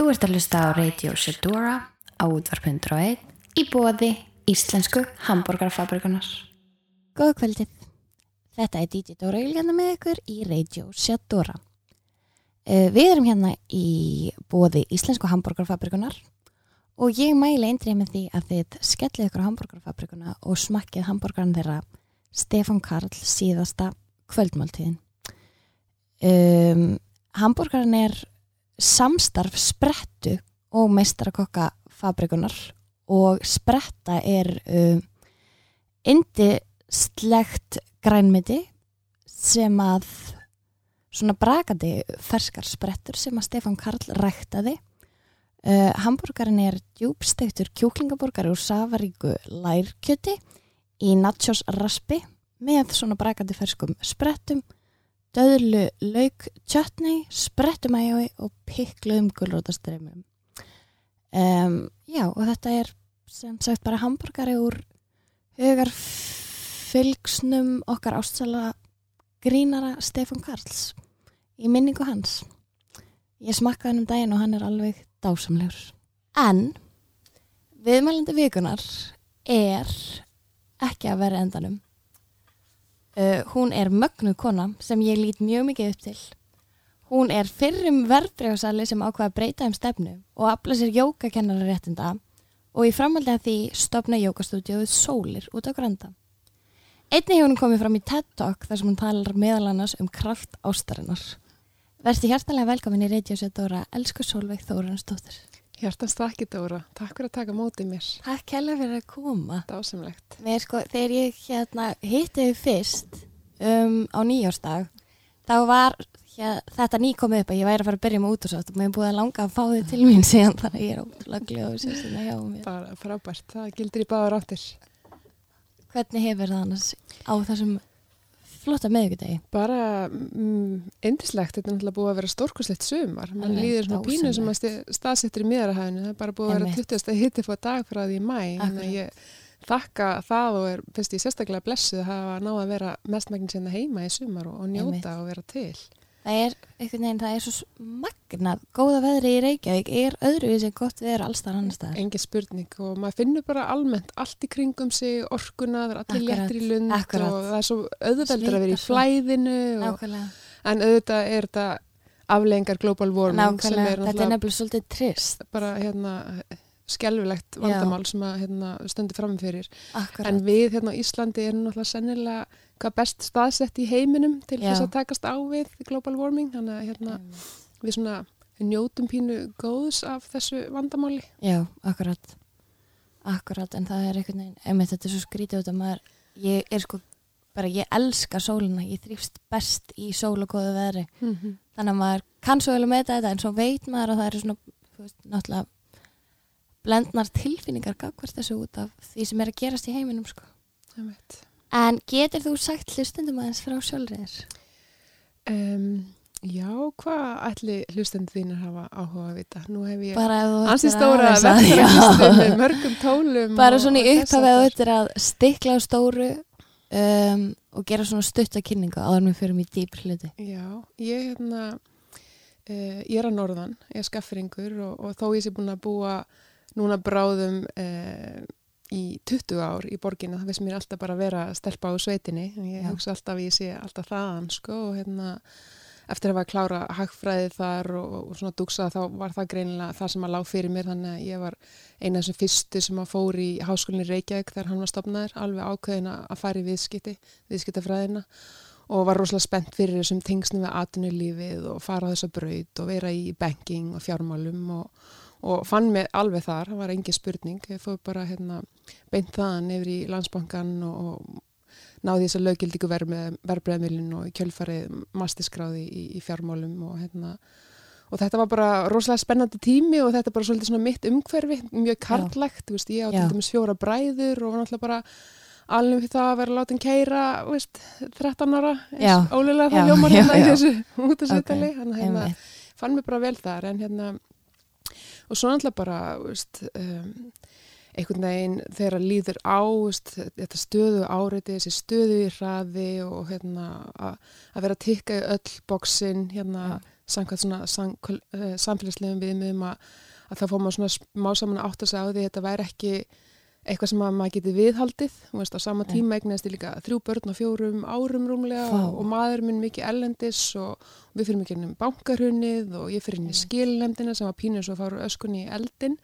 Þú ert að hlusta á Radio Shedora á útvarp 101 í bóði Íslensku Hamburgerfabrikunar. Góða kvöldið. Þetta er DJ Dóra Ylgjana með ykkur í Radio Shedora. Uh, við erum hérna í bóði Íslensku Hamburgerfabrikunar og ég mæli eindrið með því að þið skellið ykkur á Hamburgerfabrikuna og smakkið hamburgeran þeirra Stefán Karl síðasta kvöldmáltíðin. Um, hamburgeran er samstarf sprettu og meistarakokka fabrikunar og spretta er um, indislegt grænmiti sem að svona brakandi ferskar sprettur sem að Stefán Karl ræktaði. Uh, Hamburgarin er djúbstektur kjúklingaburgari úr safaríku lærkjöti í nachos raspi með svona brakandi ferskum sprettum döðlu lauk tjötni, sprettumæjói og pikkluðum gulrótastreymum um, Já, og þetta er sem sagt bara hamburgari úr hugar fylgsnum okkar ástsala grínara Stefán Karls í minningu hans. Ég smakkaði hann um daginn og hann er alveg dásamlegur. En viðmælindi vikunar er ekki að vera endanum uh, hún er mögnu kona sem ég lít mjög mikið upp til hún er fyrrum verðbreyfsali sem ákvaða að breyta um stefnu og afla sér jókakennara réttinda og í framhaldi að því stopna jókastúdíóið Sólir út á Granda Einnig hefur hún komið fram í TED Talk þar sem hún talar meðal annars um kraft ástarinnar. Verði hjartalega velkomin í Radio Dóra, elsku Solveig Þórunsdóttir. Hjartans takk Dóra, takk fyrir að taka mótið mér. Takk hella fyrir að koma. Dásamlegt. Mér sko, þegar ég hérna, hitti þau fyrst um, á nýjársdag, þá var hér, þetta ný komið upp að ég væri að fara að byrja með útúrsátt og mér er búið að langa að fá þau til mín síðan þannig að ég er ótrúlega gljóð og sérstaklega hjá mér. Bara frábært, það gildir í báðar áttir. Hvernig hefur það annars á þessum flotta meðugudegi? Bara mm, indislegt, þetta er náttúrulega búið að vera stórkurslegt sömar. Man Alveg líður svona pínu sem að staðsettir í miðarahæðinu. Það er bara búið að vera Einmitt. 20. hitti fór dag frá því í mæ. Þannig að ég þakka það og er, finnst ég sérstaklega blessuð að hafa náða að vera mestmægnin sinna heima í sumar og, og njóta Einmitt. og vera til. Það er einhvern veginn, það er svo magnað, góða veðri í Reykjavík er öðruvísi gott veður allstar annar staðar. Engi spurning og maður finnur bara almennt allt í kringum sig, orkuna, það er allir léttir í lund akkurat. og það er svo auðveldur að vera í flæðinu og, en auðvitað er þetta aflengar global warming sem nákvæmlega, er þetta er nefnilega svolítið trist. bara hérna skelvilegt Já. vandamál sem að hérna, stundir framfyrir. En við hérna á Íslandi erum náttúrulega sennilega hvað best staðsett í heiminum til Já. þess að takast á við global warming. Þannig að hérna, við svona njótum pínu góðs af þessu vandamáli. Já, akkurat, akkurat, en það er einhvern veginn, einmitt þetta er svo skrítið út að maður, ég er sko, bara ég elska sólina, ég þrýfst best í sól og góðu veðri. Mm -hmm. þannig að maður kann svo vel að meta þetta en svo veit maður að það eru svona veist, náttúrulega blendnar tilfinningar gagvart þessu út af því sem er að gerast í heiminum sko. En getur þú sagt hlustendum aðeins frá sjálfriðir? um, já, hvað ætli hlustendur þínir hafa áhuga að vita? Nú hef ég ansi stóra Já. með mörgum tólum. bara svona í upphafið að háttar. þetta er að stikla á stóru um, og gera svona stutta kynningu áður við fyrir í dýpr hluti Já, ég hérna, uh, ég er að norðan, ég er skaffringur og, og þó ég sé búin að búa núna bráðum í 20 ár í borginna, það veist mér alltaf bara að vera stelpa á sveitinni, ég hugsa alltaf ég sé alltaf þaðan, sko, og hérna, eftir að hafa klára hagfræði þar og, og svona dugsa þá var það greinilega það sem að lág fyrir mér, þannig að ég var eina af þessum fyrstu sem að fór í háskólinni Reykjavík þegar hann var stopnaður, alveg ákveðin að fara í viðskipti, viðskiptafræðina. Og var rosalega spennt fyrir þessum tengsnum við atvinnulífið og fara á þessa braut og vera í banking og fjármálum og, og fann mig alveg þar, það var engin spurning, ég fóð bara hérna, beint þaðan yfir í landsbankan og, og náði þess að lögildíku verbreyðmilin og kjölfarið mastiskráði í, í fjármálum og hérna og þetta var bara rosalega spennandi tími og þetta er bara svolítið svona mitt umhverfi, mjög karlægt, veist, ég á til dæmis fjóra bræður og var náttúrulega bara alveg fyrir það að vera látin keira, veist, 13 ára, ólega það ljómar já, hérna í þessu útasveitali, okay. hérna, fann mér bara vel þar. En hérna og svo náttúrulega bara veist, um, einhvern veginn þegar að líður á veist, þetta stöðu áriti, þessi stöðu í hraði og hérna að að vera að tikka í öll bóksinn hérna Já. samkvæmt svona sam, uh, samfélagslegum viðmiðum að, að þá fór maður svona smá saman að átta sig á því að þetta væri ekki eitthvað sem að maður geti viðhaldið veist, á sama tíma eignast ég líka þrjú börn á fjórum árum rúmlega Vá. og, maður minn mikið ellendis og, við fyrir mikið um bankarhunnið og ég fyrir inn í skilnefndina sem var pínur svo að fara öskunni í eldin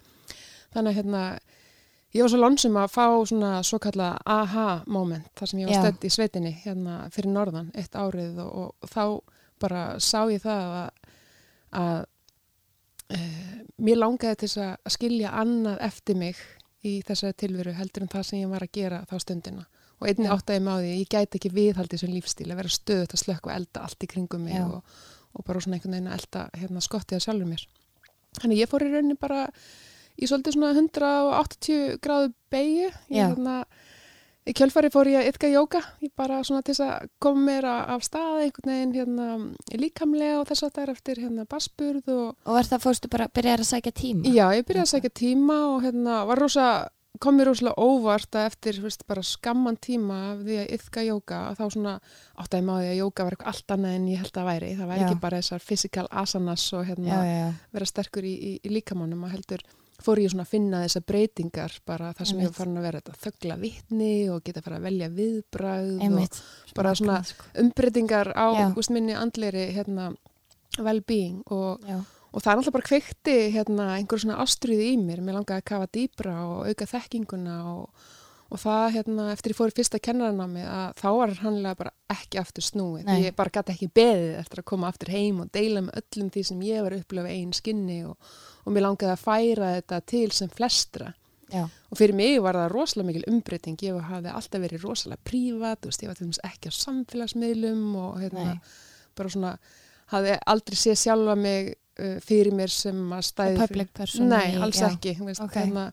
þannig að hérna ég var svo lonsum að fá svona svo kalla aha moment þar sem ég var Já. stödd í sveitinni hérna fyrir norðan eitt árið og, og, þá bara sá ég það að, að e, mér langaði til að að skilja annað eftir mig í þessari tilveru heldur en það sem ég var að gera þá stundina og einnig Já. áttaði mig á því ég gæti ekki viðhaldið sem lífstíl að vera stöðut að slökk og elda allt í kringum mig og, og bara svona einhvern veginn að elda hérna, skottið að sjálfur mér þannig ég fór í rauninni bara í svolítið svona 180 gráðu beigju Já. Í kjölfari fór ég að ytka jóka ég bara svona til þess að koma mér af stað einhvern veginn hérna, líkamlega og þess að það er eftir hérna, basburð og Og var það fórstu bara að byrja að sækja tíma? Já, ég byrjaði að sækja tíma og hérna var rosa, kom mér rosalega óvart að eftir veist, bara skamman tíma af því að yfka jóka að þá svona áttaði maður að jóka var eitthvað allt annað en ég held að væri. Það væri Já. ekki bara þessar physical asanas og hérna já, já, vera sterkur í, í, í líkamannum og heldur fór ég svona að finna þessar breytingar bara það sem ég Einmitt. var farin að vera þetta þögla vitni og geta fara að velja viðbragð og Einmitt. bara svona- Sko. umbreytingar á úst, minni andleri hérna well-being og Og það er náttúrulega bara kveikti hérna, einhver svona ástriði í mér. Mér langaði að kafa dýbra og auka þekkinguna og, og það hérna, eftir ég fór fyrsta kennaranámi að þá var hannlega bara ekki aftur snúið. Nei. Ég bara gæti ekki beðið eftir að koma aftur heim og deila með öllum því sem ég var upplifa einn skinni og, og mér langaði að færa þetta til sem flestra. já, Og fyrir mig var það rosalega mikil umbreyting. Ég hafði alltaf verið rosalega prívat, ég var til dæmis ekki á samfélagsmiðlum og hérna, nei. bara svona hafði aldrei séð sjálfa mig uh, fyrir mér sem að stæði person Nei, alls já. ekki veist, Ok. þarna,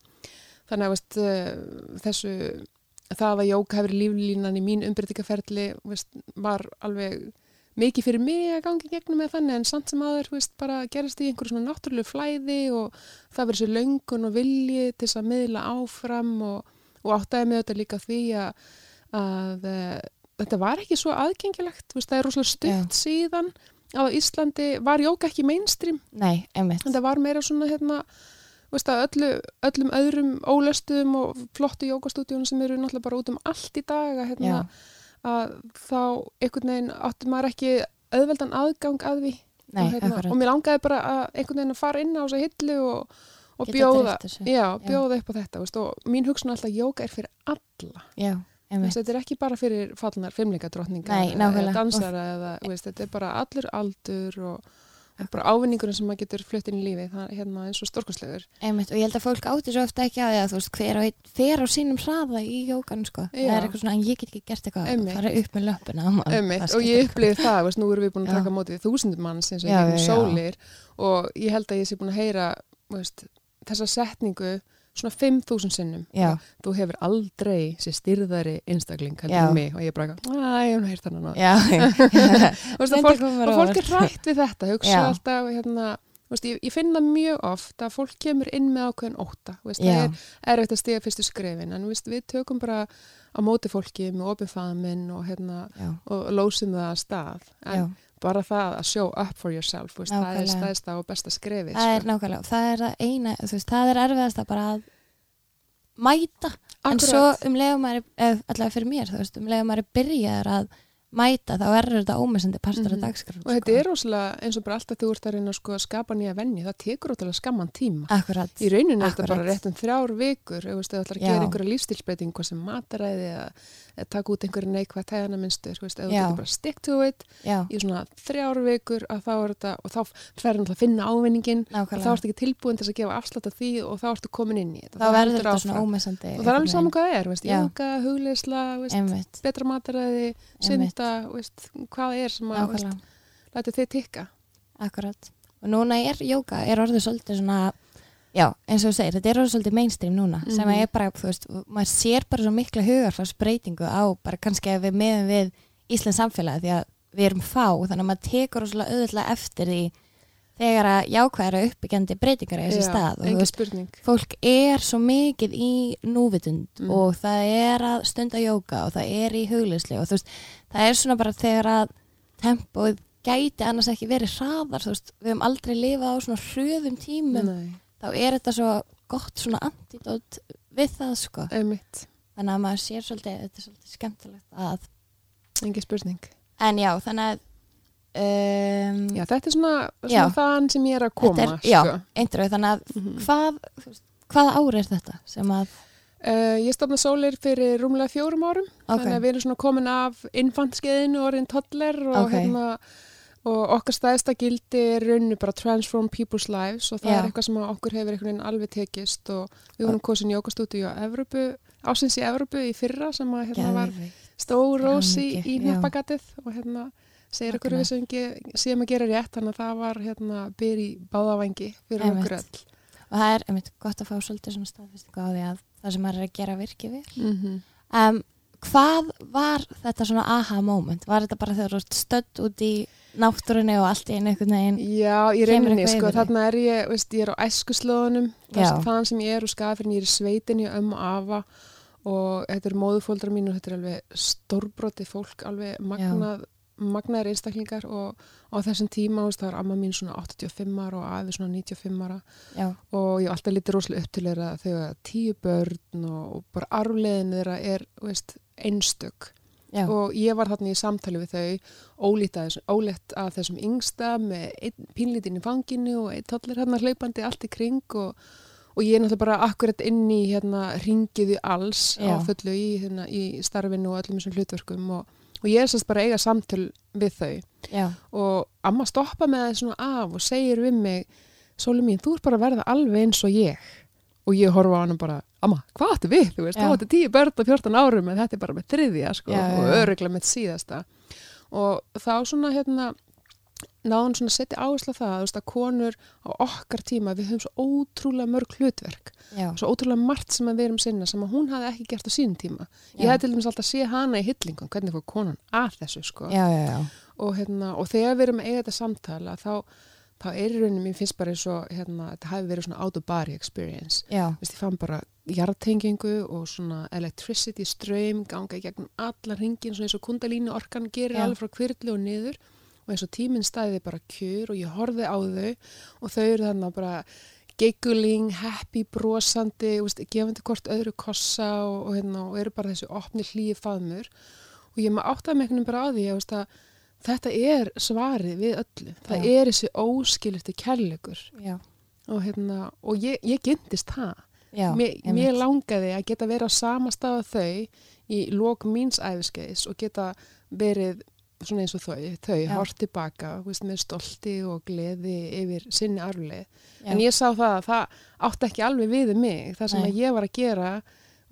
þannig að veist, uh, þessu það að jóka hefur líflínan í mín umbreytingaferli var alveg mikið fyrir mig að gangi gegnum með þannig en samt sem aður veist, bara gerast í einhverju svona náttúrulegu flæði og það verður sér löngun og vilji til þess að miðla áfram og, og áttaði með þetta líka því að, að uh, þetta var ekki svo aðgengilegt veist, það er rosalega stutt síðan á Íslandi var jóka ekki mainstream? Nei, en það var meira svona hérna veist að öllu, öllum öðrum ólöstuðum og flottu jókastúdíunum sem eru náttúrulega bara út um allt í dag að, hérna, að þá einhvern veginn átti maður ekki auðveldan aðgang að því. Nei, og, hérna, og mér langaði bara að einhvern veginn að fara inn á þessa hillu og, og bjóða, já, bjóða upp á þetta veist, og mín hugsun er alltaf að jóka er fyrir alla. Já, Veist, þetta er ekki bara fyrir fallnar nákvæmlega. dansara eða, veist, þetta er bara allur aldur og bara ávinningurinn sem maður getur flutt inn í lífi það er hérna eins og stórkostlegur Einmitt, og ég held að fólk átti svo ofta ekki að því að þú veist hver einn fer á sínum hraða í jókan sko. það er eitthvað svona, ég get ekki gert eitthvað Einmitt. fara upp með á Það og ég upplifið það, veist, nú erum við búin að taka mótið þúsundum manns eins og já. sólir og ég held að ég sé búin að heyra veist, þessa setningu svona 5.000 sinnum. Já, þú hefur aldrei sér styrðari einstakling heldur mig og ég bara, að ég hef heyrt hann og fólk, er hrætt við þetta hugsa Já. alltaf hérna, veist, ég, ég finn það mjög oft að fólk kemur inn með ákveðin óta veist, það er erfitt að stiga fyrstu skrefin en veist, við tökum bara á móti fólki með opið faðminn og, hérna, og lósum það að stað. En já. Bara það að show up for yourself veist, það er stæðsta og besta skrefið það er sko. nákvæmlega, það er það eina veist, það er erfiðast að bara að mæta, en Akkurat. svo um leiðum maður, allavega fyrir mér þú veist, um leiðum maður byrjaður að mæta þá er þetta ómessandi partur Mhm. af dagskrá og þetta er rosalega eins og bara alltaf þú ert að reyna sko, að skapa nýja venni, það tekur ótrúlega skamman tíma akkurat, í rauninu er þetta bara rétt um þrjár vikur ef þú ætlar að gera einhverja lífstilsbreyting hvað sem mataræði eða taka út einhverja neikvæð tæðana minnstur, ef þú getur bara stick to it já, í svona þrjár vikur að þá er þetta og þá fer hann að finna ávinningin og þá nákvæmlega. ertu ekki tilbúin til að gefa afslátt af því og þá ertu komin inn í þetta. Þá verður þetta svona áfram. ómessandi og það er alveg saman hvað það er, veist, jóka, hugleisla veist, betra mataræði, synda veist, hvað það er sem að veist, nákvæmlega. lætu þið tikka. Akkurat. Og núna er jóka, er orðið svolítið svona, já, eins og þú segir, þetta er orðið svolítið mainstream núna, sem Mhm. er bara, þú veist, maður sér bara svo mikla hugarfarsbreytingu á, bara kannski ef við meðum við Íslands samfélagi, því að við erum fá, þannig að maður tekur rosalega auðvitað eftir því þegar að jákvæðara uppbyggjandi breytingar er þessi stað. Og þú veist, spurning fólk er svo mikið í núvitund Mm. og það er að stunda jóka og það er í hugleysli og þú veist, það er svona bara þegar að tempóið gæti annars ekki verið hraðar, þú veist, við höfum aldrei lifað á svona hröðum tímum, Nei, þá er þetta svo gott svona antidót við það sko. einmitt, Þannig að maður sér svolítið, þetta er svolítið skemmtilegt að, engi spurning. en já, þannig að, um, Já, þetta er svona, Já. svona þann sem ég er að koma, er, já, sko. eintröð, þannig að Mhm. hvað, þú veist, hvaða ári er þetta sem að, Uh, ég stofna sólir fyrir rúmlega fjórum árum, ok, þannig að við erum svona komin af infantskeiðinu orðin toddler og, Ok. hérna, og okkar stæðsta gildi er rauninu bara transform people's lives og það Já. er eitthvað sem okkur hefur einhvern veginn alveg tekist og við vorum kosin jókastúdíu á Evrópu, ásins í Evrópu í fyrra sem að hérna var stór Hamingju, í já. hnappagatið og hérna segir okkur við sem séum að gera rétt þannig að það var hérna byr í báðavangi fyrir Einmitt. okkur öll. og það er einmitt gott að fá svolítið svona staðfestingu á því að það sem maður er að gera virki við Mm -hmm. um, hvað var þetta svona aha moment? Var þetta bara þegar þú ert stödd út í náttúrunni og allt í einu einhvern veginn Já, í eitthvað sko, þarna er ég, veist, ég er á æskuslóðunum, þann sem ég er úr skafirinn, ég er í sveitinni ömmu og afa og þetta er móðufóldra mín og þetta er alveg stórbroti fólk, alveg magnað, magnaðir einstaklingar og á þessum tíma, veist, það er amma mín svona 85 ára og afi svona 95 ára. Já, og ég alltaf litið rosalega upp til þeirra að tíu börn og, og bara arfleðin þeirra er, veist, einstök. Já, og ég var þarna í samtali við þau ólíkt að ólíkt að þessum yngsta með einn pínlítinn í fanginu og einn tollir hérna hlaupandi allt í kring og, og ég er náttúrulega bara akkurat inn í hérna ringiði alls á Já. fullu í, hérna, í starfinu og öllum þessum hlutverkum og, og ég er sérst bara eiga samtöl við þau. Já, og amma stoppa með það svona af og segir við mig Sóli mín, þú ert bara að verða alveg eins og ég og ég horfa á hann bara amma, hvað áttu við, þú veist, Já. þú áttu tíu börn og 14 árum en þetta er bara með þriðja sko, Já, og öruglega með síðasta. Og þá svona hérna náðan svona að setja áherslu á það þú veist, að konur á okkar tíma við höfum svo ótrúlega mörg hlutverk. Já, svo ótrúlega margt sem að við erum sinna sem að hún hafði ekki gert á sínum tíma. Ég hef til dæmis alltaf séð hana í hyllingum hvernig fór konan að þessu sko. Já. og, hérna, og þegar við erum að þá, er í rauninni, mér finnst bara eins og hérna, þetta hafi verið svona out of body experience. Vist, ég fann bara jartengingu og svona electricity ströym ganga í gegnum allar ringin svona eins og kundalínu orkan gerir alveg frá kvirli og niður. Og eins og tíminn stæði bara kjur og ég horfði á þau og þau eru þannig bara giggling, happy, brosandi veist, gefandi hvort öðru kossa og, og, hérna, og eru bara þessi opni hlýi faðmur. Og ég maður áttaði með einhvern veginn bara á því að, að þetta er svarið við öllu það Já. er þessi óskilurti kærleikur og, hérna, og ég, ég gindist það já mér, mér langaði að geta verið á sama stað að þau í lok míns æfiskeiðis og geta verið svona eins og þau, þau hort tilbaka veist, með stolti og gleði yfir sinni arfleð. Já. En ég sá það að það átti ekki alveg við um mig. Það sem Nei. að ég var að gera,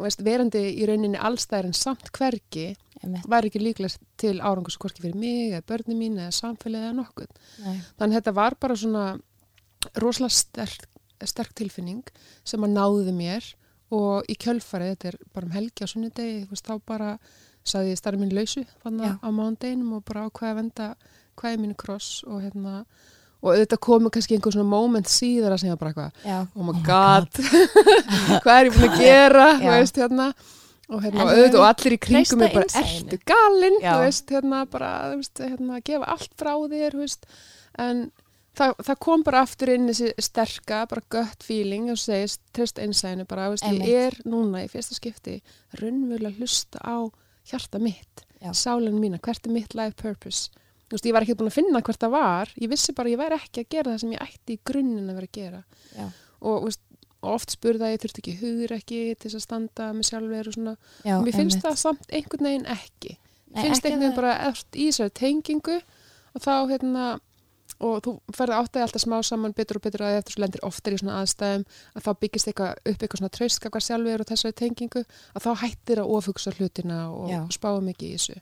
veist, verandi í rauninni allstæðir en samt hvergi, var ekki líklega til árangus hvorki fyrir mig eða börni mín eða samfélagið eða nokkuð. nei, Þannig að þetta var bara svona rosalega sterk, sterk tilfinning sem að náði mér og í kjölfarið, þetta er bara um helgi á sunnudegi, þá bara saði ég starf minn lausu á mándeginum og bara ákveða að venda hvaði mínu kross og hérna og auðvitað komu kannski einhver svona moment síðar að segja bara eitthvað, já, oh my god. Hvað er ég búin að gera? Já. veist hérna og, hérna, auðvitað og allir í kringum mig bara, ertu galinn? Þú veist, hérna bara, þú veist, hérna gefa allt frá þér, þú veist. En það, það kom bara aftur inn þessi sterka, bara gött feeling og segist, treyst einsæðinu bara, þú veist, Einmitt. ég er núna í fyrsta skipti raunverulega að hlusta á hjarta mitt, Já. sálinu mína hvert er mitt life purpose? Þú veist, ég var ekki búin að finna hvert það var ég vissi bara ég væri ekki að gera það sem ég ætti í grunninn að vera að gera. Já, og, þú veist, oft spurði að ég þurfti ekki hugur ekki til þess að standa með sjálfur og svona, já mér finnst einmitt. það samt einhvern veginn ekki Nei, finnst ekki einhvern veginn bara eftir í þessari tengingu og þá hérna og þú ferði áttæði alltaf smá saman betur og betur að eftir svo lendir oftar í svona aðstæðum að þá byggist eitthvað upp eitthvað svona tröstkakar sjálfur og þessari tengingu að þá hættir að ofugsa hlutina og Já. spáum ekki í þessu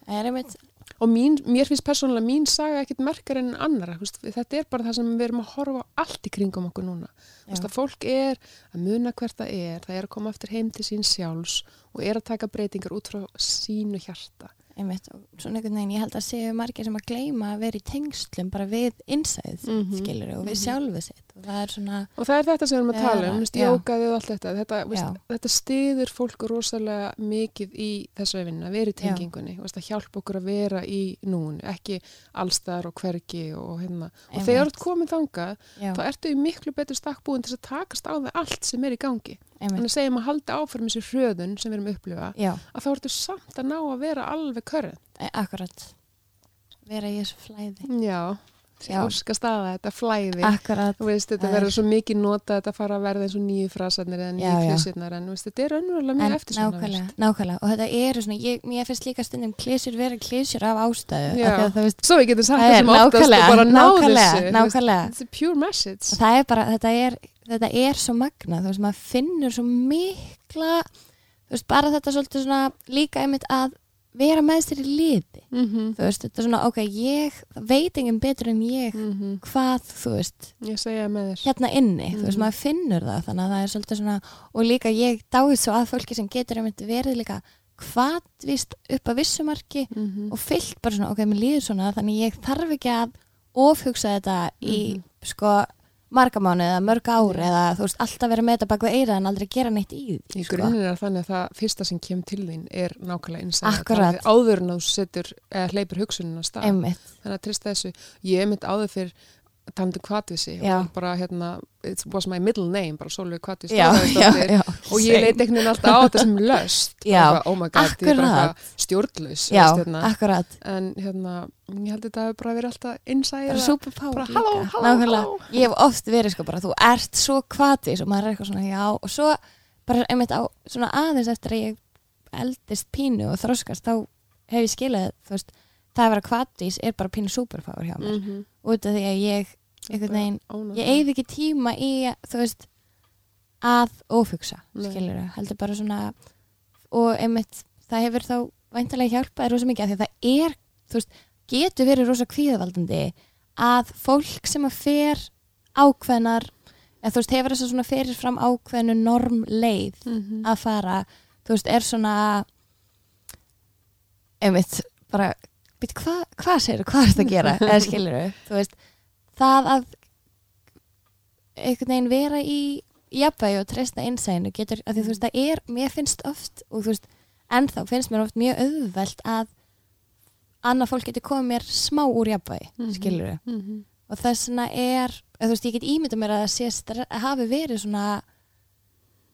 Það er einmitt, og mín, mér finnst persónulega mín saga ekkit merkar en annara veist, þetta er bara það sem við erum að horfa allt í kringum okkur núna veist, fólk er að muna hvert það er það er að koma aftur heim til sín sjálfs og er að taka breytingar út frá sínu hjarta einmitt svona einhvern veginn, ég held að séu margir sem að gleyma að vera í tengslum bara við innsæð, Mhm. skilur og við Mhm. sjálfu sitt og það er svona Og það er þetta sem við erum að tala um, jókaði og allt þetta. Þetta, veist, þetta stiður fólk rosalega mikið í þessari vinna, að vera í tengingunni, veist, að hjálpa okkur að vera í núinu, ekki allstar og hvergi og hérna. Og þegar þú ert komin þangað, já, þá ertu í miklu betur stakkbúin til að takast á við allt sem er í gangi. Þannig að segjum að halda áfram þessi hröðun sem við erum að upplifa, já, að þá ertu samt að ná að vera alveg körð. akkurat. Vera í þessu flæði. Já, Já. óska staða, þetta flæði. akkurat, Þú veist, þetta verður er- svo mikið nota, þetta fara að verða eins og nýju frasarnir eða nýju klísirnar, en veist, þetta er önverulega mjög eftir nákvæmlega, nákvæmlega og þetta eru svona, ég, mér finnst líka stundum klísjur vera klísjur af ástæðu af veist, Svo við getum sagt það er þessum oftast og bara ná nákvæmlega, þessu. þú veist, nákvæmlega It's a pure message. og það er bara, þetta er þetta er svo magna, þú veist, maður finnur svo mikla þú veist, bara þetta svolítið svona líka einmitt að vera með sér í liði Mm -hmm. þú veist, þetta er svona, ok, ég veit enginn betur en ég hvað, þú veist, hérna inni þú veist, Mhm. maður finnur það, þannig að það er svolítið svona og líka ég dáið svo að fólki sem getur einmitt verið líka hvað víst upp að vissumarki Mm -hmm. og fyllt bara svona, ok, mér líður svona þannig ég þarf ekki að ofhugsa þetta í, Mhm. sko margamánu eða mörg ár eða þú veist, alltaf vera með þetta bak við eira en aldrei gera neitt í því, Í sko. grunninn er þannig að það fyrsta sem kemur til þín er nákvæmlega innsæða. Akkurat. Áður en þú setur, eða hleypur hugsunin á stað. einmitt, Þannig að trista þessu. Ég er mitt áður fyrir talandi kvatvísi og bara hérna, it was my middle name, bara Solveig Kvatvísi. og ég leit einhvern veginn alltaf á þetta sem löst. Bara, oh my god, ég er bara stjórnlaus já, hérna. akkurat, en hérna, ég held að þetta hefur bara verið alltaf halló. ég hef oft verið sko bara, þú ert svo kvatis og maður er eitthvað svona, já, og svo bara einmitt á, svona aðeins eftir að ég eldist pínu og þroskast þá hef ég skilið, þú veist það að vera kvatis er bara pínu superpower hjá mér. Mhm. út af því að ég veginn, ég eigði ekki tíma í, þú veist að ofugsa, heldur bara svona og einmitt, það hefur þá væntalega hjálpaði rosa mikið því að það er, þú veist, getur verið rosa kvíðavaldandi að fólk sem að fer ákveðnar eða þú veist, hefur þess að svona fyrir fram ákveðnu normleið Mhm. að fara, þú veist, er svona einmitt, bara hvað hva segir hvað er þetta að gera, eða skilur þú veist, það að einhvern veginn vera í jafnvægi og treysta innsæðinu getur, að því þú veist, það er, mér finnst oft og þú veist, ennþá finnst mér oft mjög auðvelt að annað fólk getur komið mér smá úr jafnvægi, Mhm. skilur Mhm. og þess vegna er eða, þú veist, ég get ímynda mér að það sé stre- hafi verið svona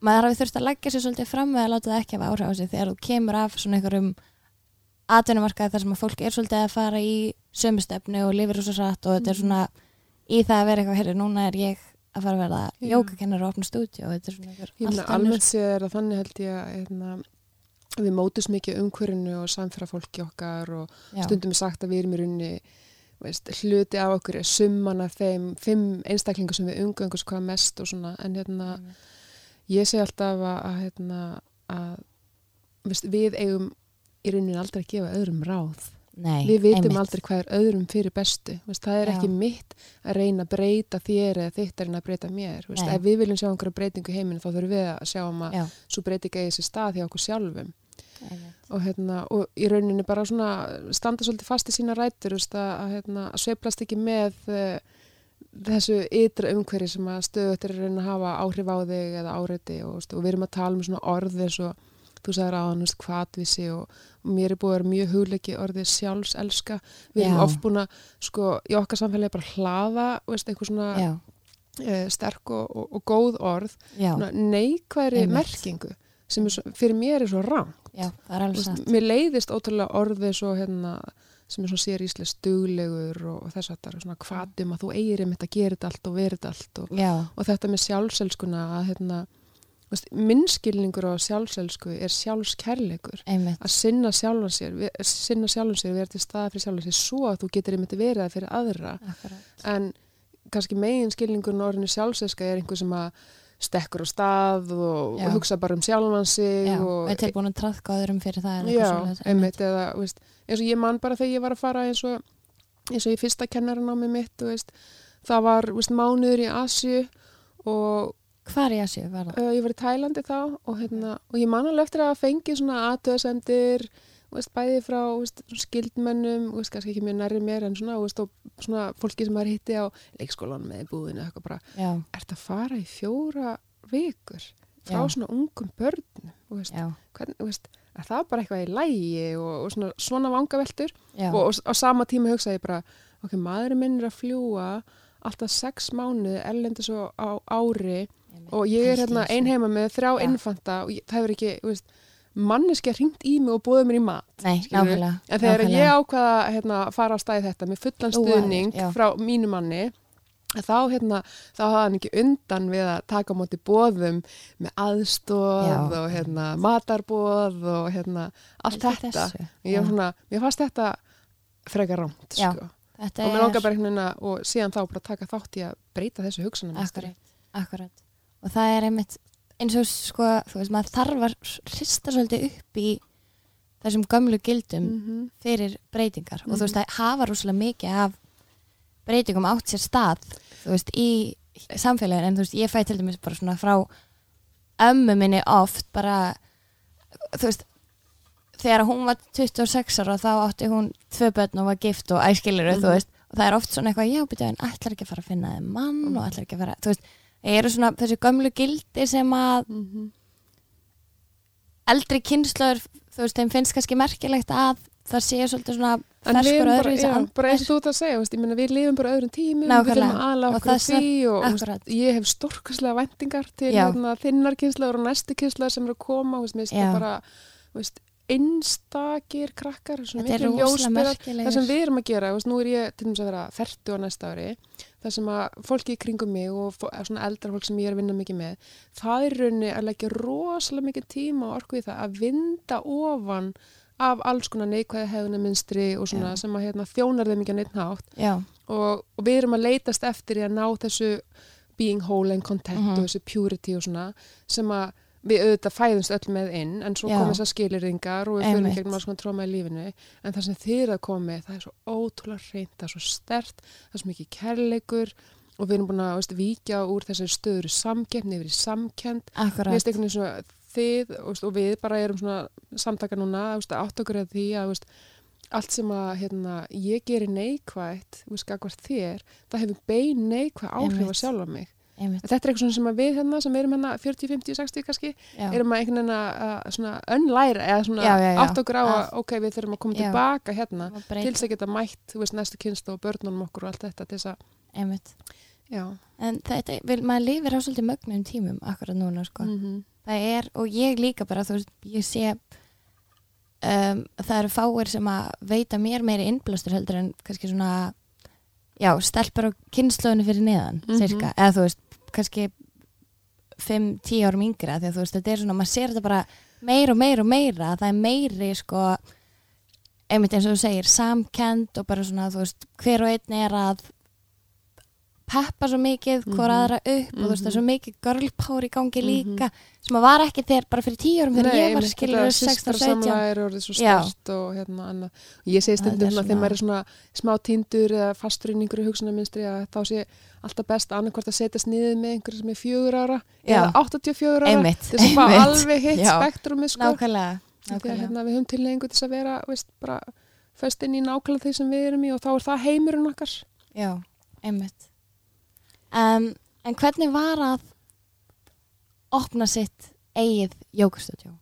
maður hafi þurft að leggja sér svolítið fram með að láta það ekki hafa áhrif á sig þegar þú kemur af svona einhverjum atvinnumarkaði þar sem að fólk er svolítið að fara í sömu stefnu og lifir svo satt og þetta er Mhm. svona í það að vera eitthvað, herri, núna er ég að fara að verða jókakennar og opna stúdíu og þetta er svona önnur- almennt séð er að þannig held ég að hérna, við mótus mikið umhverfinu og samfæra fólki okkar og Já. stundum er sagt að við erum í runni veist, hluti af okkur er summan af þeim fimm einstaklingar sem við umgöngum hvað mest og svona en hérna, ég segi alltaf að, að, hérna, að veist, við eigum í rauninni aldrei að gefa öðrum ráð Nei, við vitum einmitt. aldrei hvað er öðrum fyrir bestu. Veist, það er Já. ekki mitt að reyna að breyta þér eða þitt er að breyta mér. Veist, ef við viljum sjá einhverja breytingu í heiminu þá þurfum við að sjá um að Já, svo breytinga eigi sér stað hjá okkur sjálfum. Og, hérna, og í rauninni bara svona standa svolítið fast í sína rætur veist, að, að, hérna, að sveiflast ekki með uh, þessu ytra umhverfi sem að stöðut er að reyna að hafa áhrif á þig eða áreiti og, veist, og við erum að tala um svona orði svo þú sagðir aðan, veist, hvatvísi og, og mér er búið að vera mjög hugleiki orðið sjálfselska. Við erum Já. oft búin að, sko, í okkar samfélagi bara hlaða, veist, einhver svona uh, sterk og, og, og góð orð neikværi merkingu sem svo, fyrir mér er svo rám já, er veist, mér leiðist ótrúlega orðið svo hérna sem er svona sér íslega stuglegur og, þess að það er svona hvatum að þú eigir einmitt að gera þetta allt og vera þetta allt og, þetta með sjálfselskuna að hérna minnskilningur á sjálfselsku er sjálfskærleikur. Einmitt. Að sinna sjálfan sér, ve- sinna sjálfan sér vera til staða fyrir sjálfan sér svo að þú getur einmitt verið það fyrir aðra. Akkurat. en kannski megin skilningurinn á orðinu sjálfselska er einhver sem að stekkur á stað og, og hugsa bara um sjálfan sig Já, og við tilbúin að trafka öðrum fyrir það Já, svoleiðis, einmitt, eða, veist, eins og ég man bara þegar ég var að fara eins og, eins og ég fyrsta kennaranámi mitt, þú veist, það var, veist, mánuður í Asju og Hvar í Asju var það? uh, ég var í Tælandi þá og hérna, og ég man alveg eftir að fengi svona aðtöðsendir, bæði frá veist, þú veist, kannski ekki mjög nærri mér en svona, veist, svona fólki sem maður hitti á leikskólanum eða í búðinu eitthvað bara, já, ert að fara í fjóra vikur frá Já. svona ungum börnum, hvernig, er það bara eitthvað í lægi og, og svona, svona vangaveltur já, og, á sama tíma hugsa ég bara, ok, maðurinn minn er að fljúa alltaf sex mánuði erlendis á ári. Og ég er hérna í þessu. ein heima með þrjá Já. infanta og ég, það hefur ekki, veist, manneskja hringt í mig og búið mér í mat. Nei, nákvæmlega. En þegar nákvæmlega. ég ákvaða hérna, að fara á stæði þetta með fullan stuðning já. frá mínu manni, þá, hérna, þá hafði hann ekki undan við að taka á móti bóðum með aðstóð Já. og hérna, matarbóð og hérna, allt þetta. þessu. Ég var svona, mér fannst þetta frekar rámt, sko. Þetta Og mér langar bara að, og síðan þá bara taka þátt í að breyta þessu hugsanum. Akkurat, akkurat. Og það er einmitt eins og sko, þú veist, maður þarf að hrista svolítið upp í þessum gömlu gildum Mm -hmm. fyrir breytingar og þú veist, Mhm. það hafa rúslega mikið af breytingum átt sér stað þú veist, í samfélagin en þú veist, ég fæ til dæmis bara svona frá ömmu minni oft bara, þú veist þegar hún var 26 ára þá átti hún tvö börn og var gift og æskilur Mhm. þú veist, og það er oft svona eitthvað, já, byrja, en ætlar ekki að fara að finna þeim mann Mhm. og ætlar ekki að fara, þú veist eru svona þessi gömlu gildi sem að Mhm. eldri kynnslöður, þú veist, þeim finnst kannski merkilegt að það sé svolítið svona ferskur erum bara, öðru já, bara eins og þú ert að segja, veist, ég meina við lifum bara öðrum tímum, Nákvæmlega. við þurfum Og okkur því og akkurat. ég hef stórkastlega væntingar til hérna, þinnar kynslaður og næstu kynslaður sem eru að koma, veist, mér finnst það bara veist, einstakir krakkar, svona er ljósberar, merkilegir það sem við erum að gera, veist, nú er ég til dæmis að vera ferdu á næsta ári, það sem að fólki í kringum mig og svona eldra fólk sem ég er að vinna mikið með, það er í rauninni að leggja rosalega mikið tíma og orku í það að vinda ofan af alls konar neikvæði hefðuna minstri og svona Já. sem að hérna, þjónar þeim ekki að neitt nátt og, og við erum að leitast eftir í að ná þessu being whole and content Mhm. og þessu purity og svona sem að við auðvitað fæðumst öll með inn en svo Já. kom þessar skilirðingar og við fyrir Einmitt. gegnum alls konar tróma í lífinu. En það sem eru að koma með það er svo ótrúlega reynd, það er svo stert það er svo mikið kærleikur og við erum búin að veist, víkja úr þessari stöður yfir í finnst einhvern veginn svona þið veist, og við bara erum svona samtaka núna átt okkur að því að veist, allt sem að hérna, ég gerir neikvægt þér það hefur bein neikvæð áhrif að sjálfa mig einmitt, þetta er eitthvað sem við hérna sem erum hérna 40, 50, 60 kannski já, erum að einhvern veginn að önlæra eða svona Já, já, átt okkur á að ok, við þurfum að koma tilbaka hérna og til þess að geta mætt, þú veist, næstu kynst og börnunum okkur og allt þetta til þess að, einmitt. Já. En þetta, vil, maður lifir á svolítið mögnum tímum akkurat núna, sko. Mm það er, og ég líka bara, þú veist, ég sé um, það eru fáir sem að veita mér meiri innblástur heldur en kannski svona já, stelpur á kynnslóðinu fyrir neðan Mhm. cirka, eða þú veist, kannski 5-10 árum yngra því að þú veist, þetta er svona, maður sér þetta bara meira og meira og meira, það er meiri sko, einmitt eins og þú segir samkend og bara svona, þú veist hver og einn er að peppa svo mikið hvora Mhm. aðra upp og þú veist, það er svo mikið girl power í gangi Mhm. líka sem að var ekki þegar bara fyrir 10 árum þegar ég var skilur þetta 16 og 17 systrasamlag er orðið svo Já. stert og hérna. Og ég segi stundum svona- þegar maður er svona smá tindur eða fastur inn í hugsunarminstri að þá sé alltaf best annarkvort að setjast niður með einhverju sem er fjögur ára Já. eða 84 ára Einmitt, þess að fá alveg hitt spektrumi sko. nákvæmlega, Því að nákvæmlega. hérna, við höfum til þess að vera veist, bara föst inn í nákvæmlega því sem við erum í og þá er það heimurinn okkar. Já, einmitt um, En hvernig var að opna sitt eigið jógastúdjó?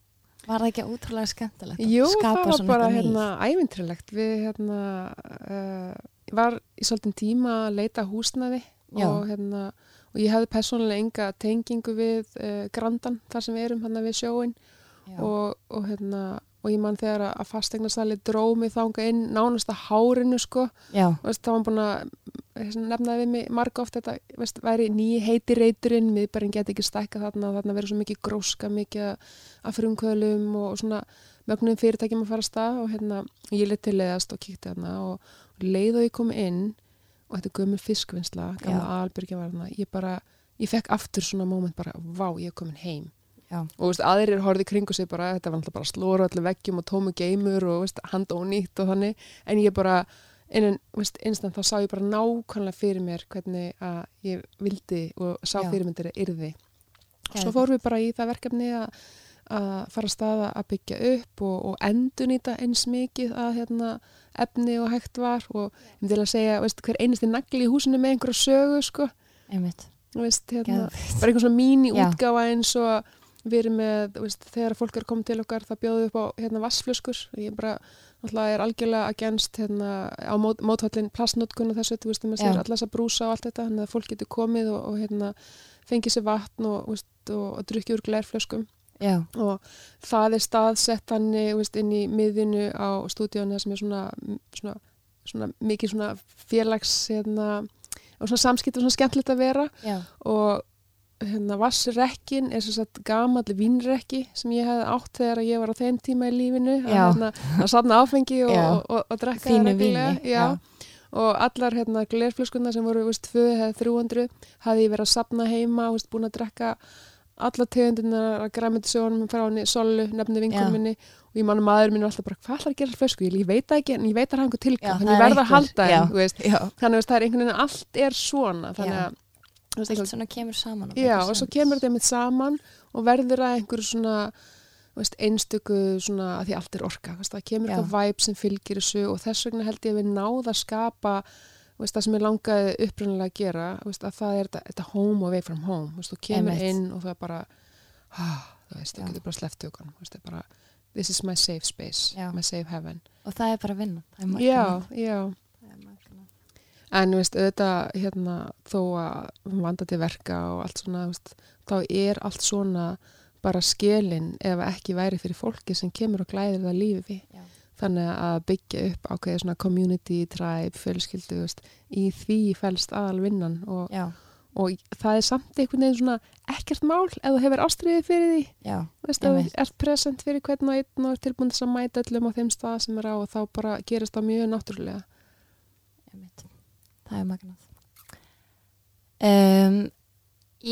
Var það ekki ótrúlega skemmtilegt að Jú, skapa það var svona bara hérna, ævintrilegt. Við hérna, uh, var í svolítinn tíma að leita að húsnaði Já. og, hérna, og ég hefði persónulega enga tengingu við uh, Grandan þar sem við erum hérna við sjóin nýtt? og, og, hérna, og ég man þegar að fasteignarsali drómi þanga inn nánast að hárinu sko. Já, og veist, þá var búin að hérna, nefnaði við mig marga oft þetta veist, væri nýji heiti reyturinn miðbærin geti ekki stækka þarna og þarna verið svo mikið gróska, mikið af frumkvölum og, svona mögnum fyrirtækjum að fara að stað og hérna ég lit til leiðast og kíkti þarna og, leið og ég kom inn og þetta gömur fiskvinnsla, gamla albyrgja var þarna ég bara, ég fekk aftur svona moment bara, vá, ég er komin heim já, og veist, aðrir horfði kringu sig bara þetta var alltaf bara slóra allir veggjum og tómu geimur og veist, hand ónýtt og þannig. En ég bara, instant þá sá ég bara nákvæmlega fyrir mér hvernig að ég vildi og sá Já. fyrirmyndir að yrði. Og svo fórum við bara í það verkefni að, að fara að staða að byggja upp og, og endunýta eins mikið að hérna, efni og hægt var. Og ég myndi að segja veist, hver einasti nagli í húsinu með einhverja sögu sko, einmitt. Veist, hérna, bara einhver svona mín Já. útgáfa eins og við erum með, veist, þegar fólk er komið til okkar það bjóðu upp á hérna, vassflöskur ég bara, náttúrulega er algjörlega agenst hérna, á mót, móthallin plastnótkun og þessu, þú veist, Já. sér allar þess að brúsa og allt þetta, þannig að fólk getur komið og, og hérna, fengið sér vatn og, veist, og, og drukkið úr glærflöskum já, og það er staðsett þannig veist, inn í miðinu á stúdíónu sem er svona, svona, svona mikið svona félags hérna, og svona samskipt og svona skemmtilegt að vera. Já, og hérna vassrekkin er sem sagt gamall vínrekki sem ég hefði átt þegar ég var á þeim tíma í lífinu. Að, hérna, að safna áfengi og, og, og, og drekka Fínu reglulega. og allar hérna glerflöskunna sem voru veist, 2 eða 300 hafði ég verið að safna heima veist, búin að drekka alla tegundunar að græmitisjónum frá henni Sollu, nefni Já. vinkunum minni. Og ég manna maður minn var alltaf bara, hvað ætlar að gera flösku? Ég, veit það ekki, en ég veit að það Já, tilgang, það þannig ég er verð að halda já. þannig að það er einhvern veginn, allt er svona þannig að allt eitthvað- svona kemur saman og Já, og svo kemur þetta einmitt saman og verður að einhverju svona veist, einstöku svona að því allt er orka, veist, það kemur Já. eitthvað vibe sem fylgir þessu og þess vegna held ég að við náða að skapa veist, það sem ég langaði upprunalega að gera veist, að það er þetta, þetta home away from home veist, þú kemur Einmitt. inn og það er bara ah, þú veist, þú getur bara sleppt veist, það er bara, this is my safe space Já. my safe heaven og það er bara vinna það er Já, já. En veist, auðvitað hérna, þó að vanda til verka og allt svona, veist, þá er allt svona bara skilin ef ekki væri fyrir fólki sem kemur og glæðir það lífi. Já. Þannig að byggja upp ákveðið svona community, tribe, fjölskyldu, veist, í því fælst aðal vinnan og, og það er samt einhvern veginn svona ekkert mál ef þú hefur ástriðið fyrir því, já, veist, ef þú ert present fyrir hvern og einn og er tilbúin þess að mæta öllum á þeim stað sem er á og þá bara gerist það mjög náttúrulega. einmitt. Það er magnað um,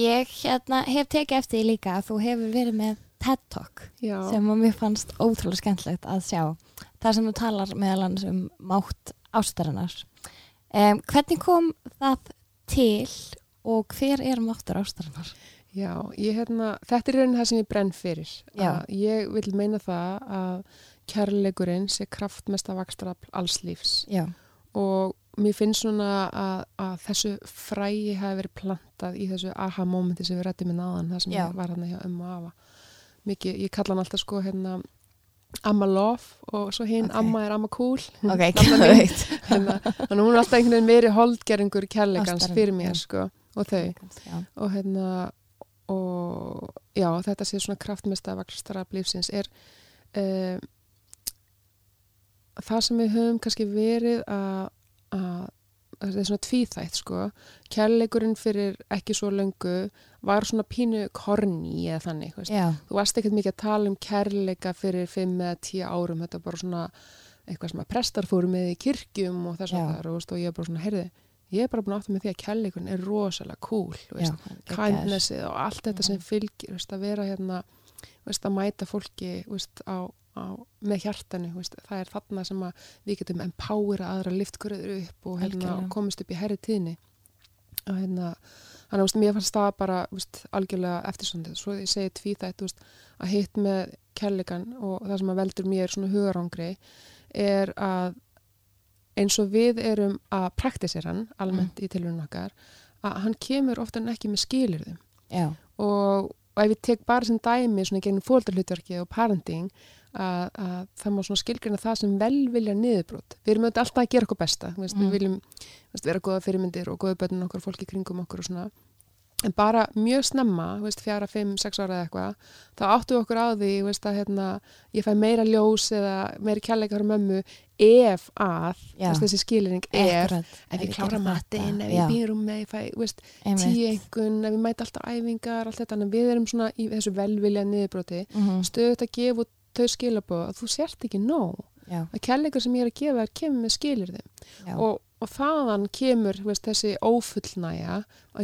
ég hérna hef tekið eftir líka að þú hefur verið með TED Talk Já. sem að mér fannst ótrúlega skemmtilegt að sjá það sem þú talar meðal annars um mátt ástarinnar um, hvernig kom það til og hver er máttur ástarinnar? Já, ég hérna, þetta er raunin það sem ég brenn fyrir. Að Ég vil meina það að kærleikurinn sé kraftmesta vakstrafl alls lífs Já, og mér finnst svona að, að þessu frægi hafi verið plantað í þessu aha-momenti sem við rættum með náðan, það sem Já. ég var hann hjá um og afa. Mikið, ég kalla hann alltaf sko hérna Amma Love og svo hinn Ok. Amma er Amma Cool. ok, Nafna mín. veit Hérna, að hún er alltaf einhvern veginn meiri holdgeringur kærleikans Ástarinnar, fyrir mér sko og þau Já, og hérna og já, þetta sé svona kraftmesta vakstra lífsins er uh, það sem við höfum kannski verið að, að að þetta er svona tvíþætt sko. Kærleikurinn fyrir ekki svo löngu var svona pínu korni eða þannig, þú varst ekkert mikið að tala um kærleika fyrir 5 eða 10 árum, þetta var bara svona eitthvað sem að prestar fóru með í kirkjum og þess að það og, og ég er bara svona, heyrði ég er bara búin að átta með því að kærleikurinn er rosalega cool, kindnessið og allt þetta sem fylgir veist, að vera hérna veist, að mæta fólki veist, á, á, með hjartanu veist, það er þarna sem við getum empowera aðra liftkurður upp og hérna, komist upp í herri tíðni. Og hérna þannig að mér fannst það bara veist, algjörlega eftirsondið, svo ég segi tvíþætt að hitt með kærleikan og það sem að veldur mér svona hugarangri er að eins og við erum að praktisera hann almennt í tilhörun okkar að hann kemur ofta en ekki með skilirðum og, og ef ég tek bara sem dæmi svona gegnum fóldarhlutverki og parenting að, að það má skilgrina það sem velvilja niðurbrot. Við erum auðvitað alltaf að gera okkur besta, veist, Mm. við viljum veist, vera góða fyrirmyndir og góða börnin okkur, fólki kringum okkur og svona. En bara mjög snemma, veist, fjara, fimm, sex ára eða eitthvað, þá áttu okkur á því, að hérna, ég fæ meira ljós eða meiri kærleika frá mömmu ef að, þessi skilring er, ef ég ég klára þetta. ef ég býrum með, ég fæ, einhvern, ef við mæta alltaf æfingar, allt þetta, við erum svona í þessu velvilja niðurbroti, Mhm, stöðut að gefa út þau skilabóð að þú sért ekki nóg, já, að kærleikur sem ég er að gefa er kemur með skilir já, og, og þaðan kemur veist, þessi ófullnæja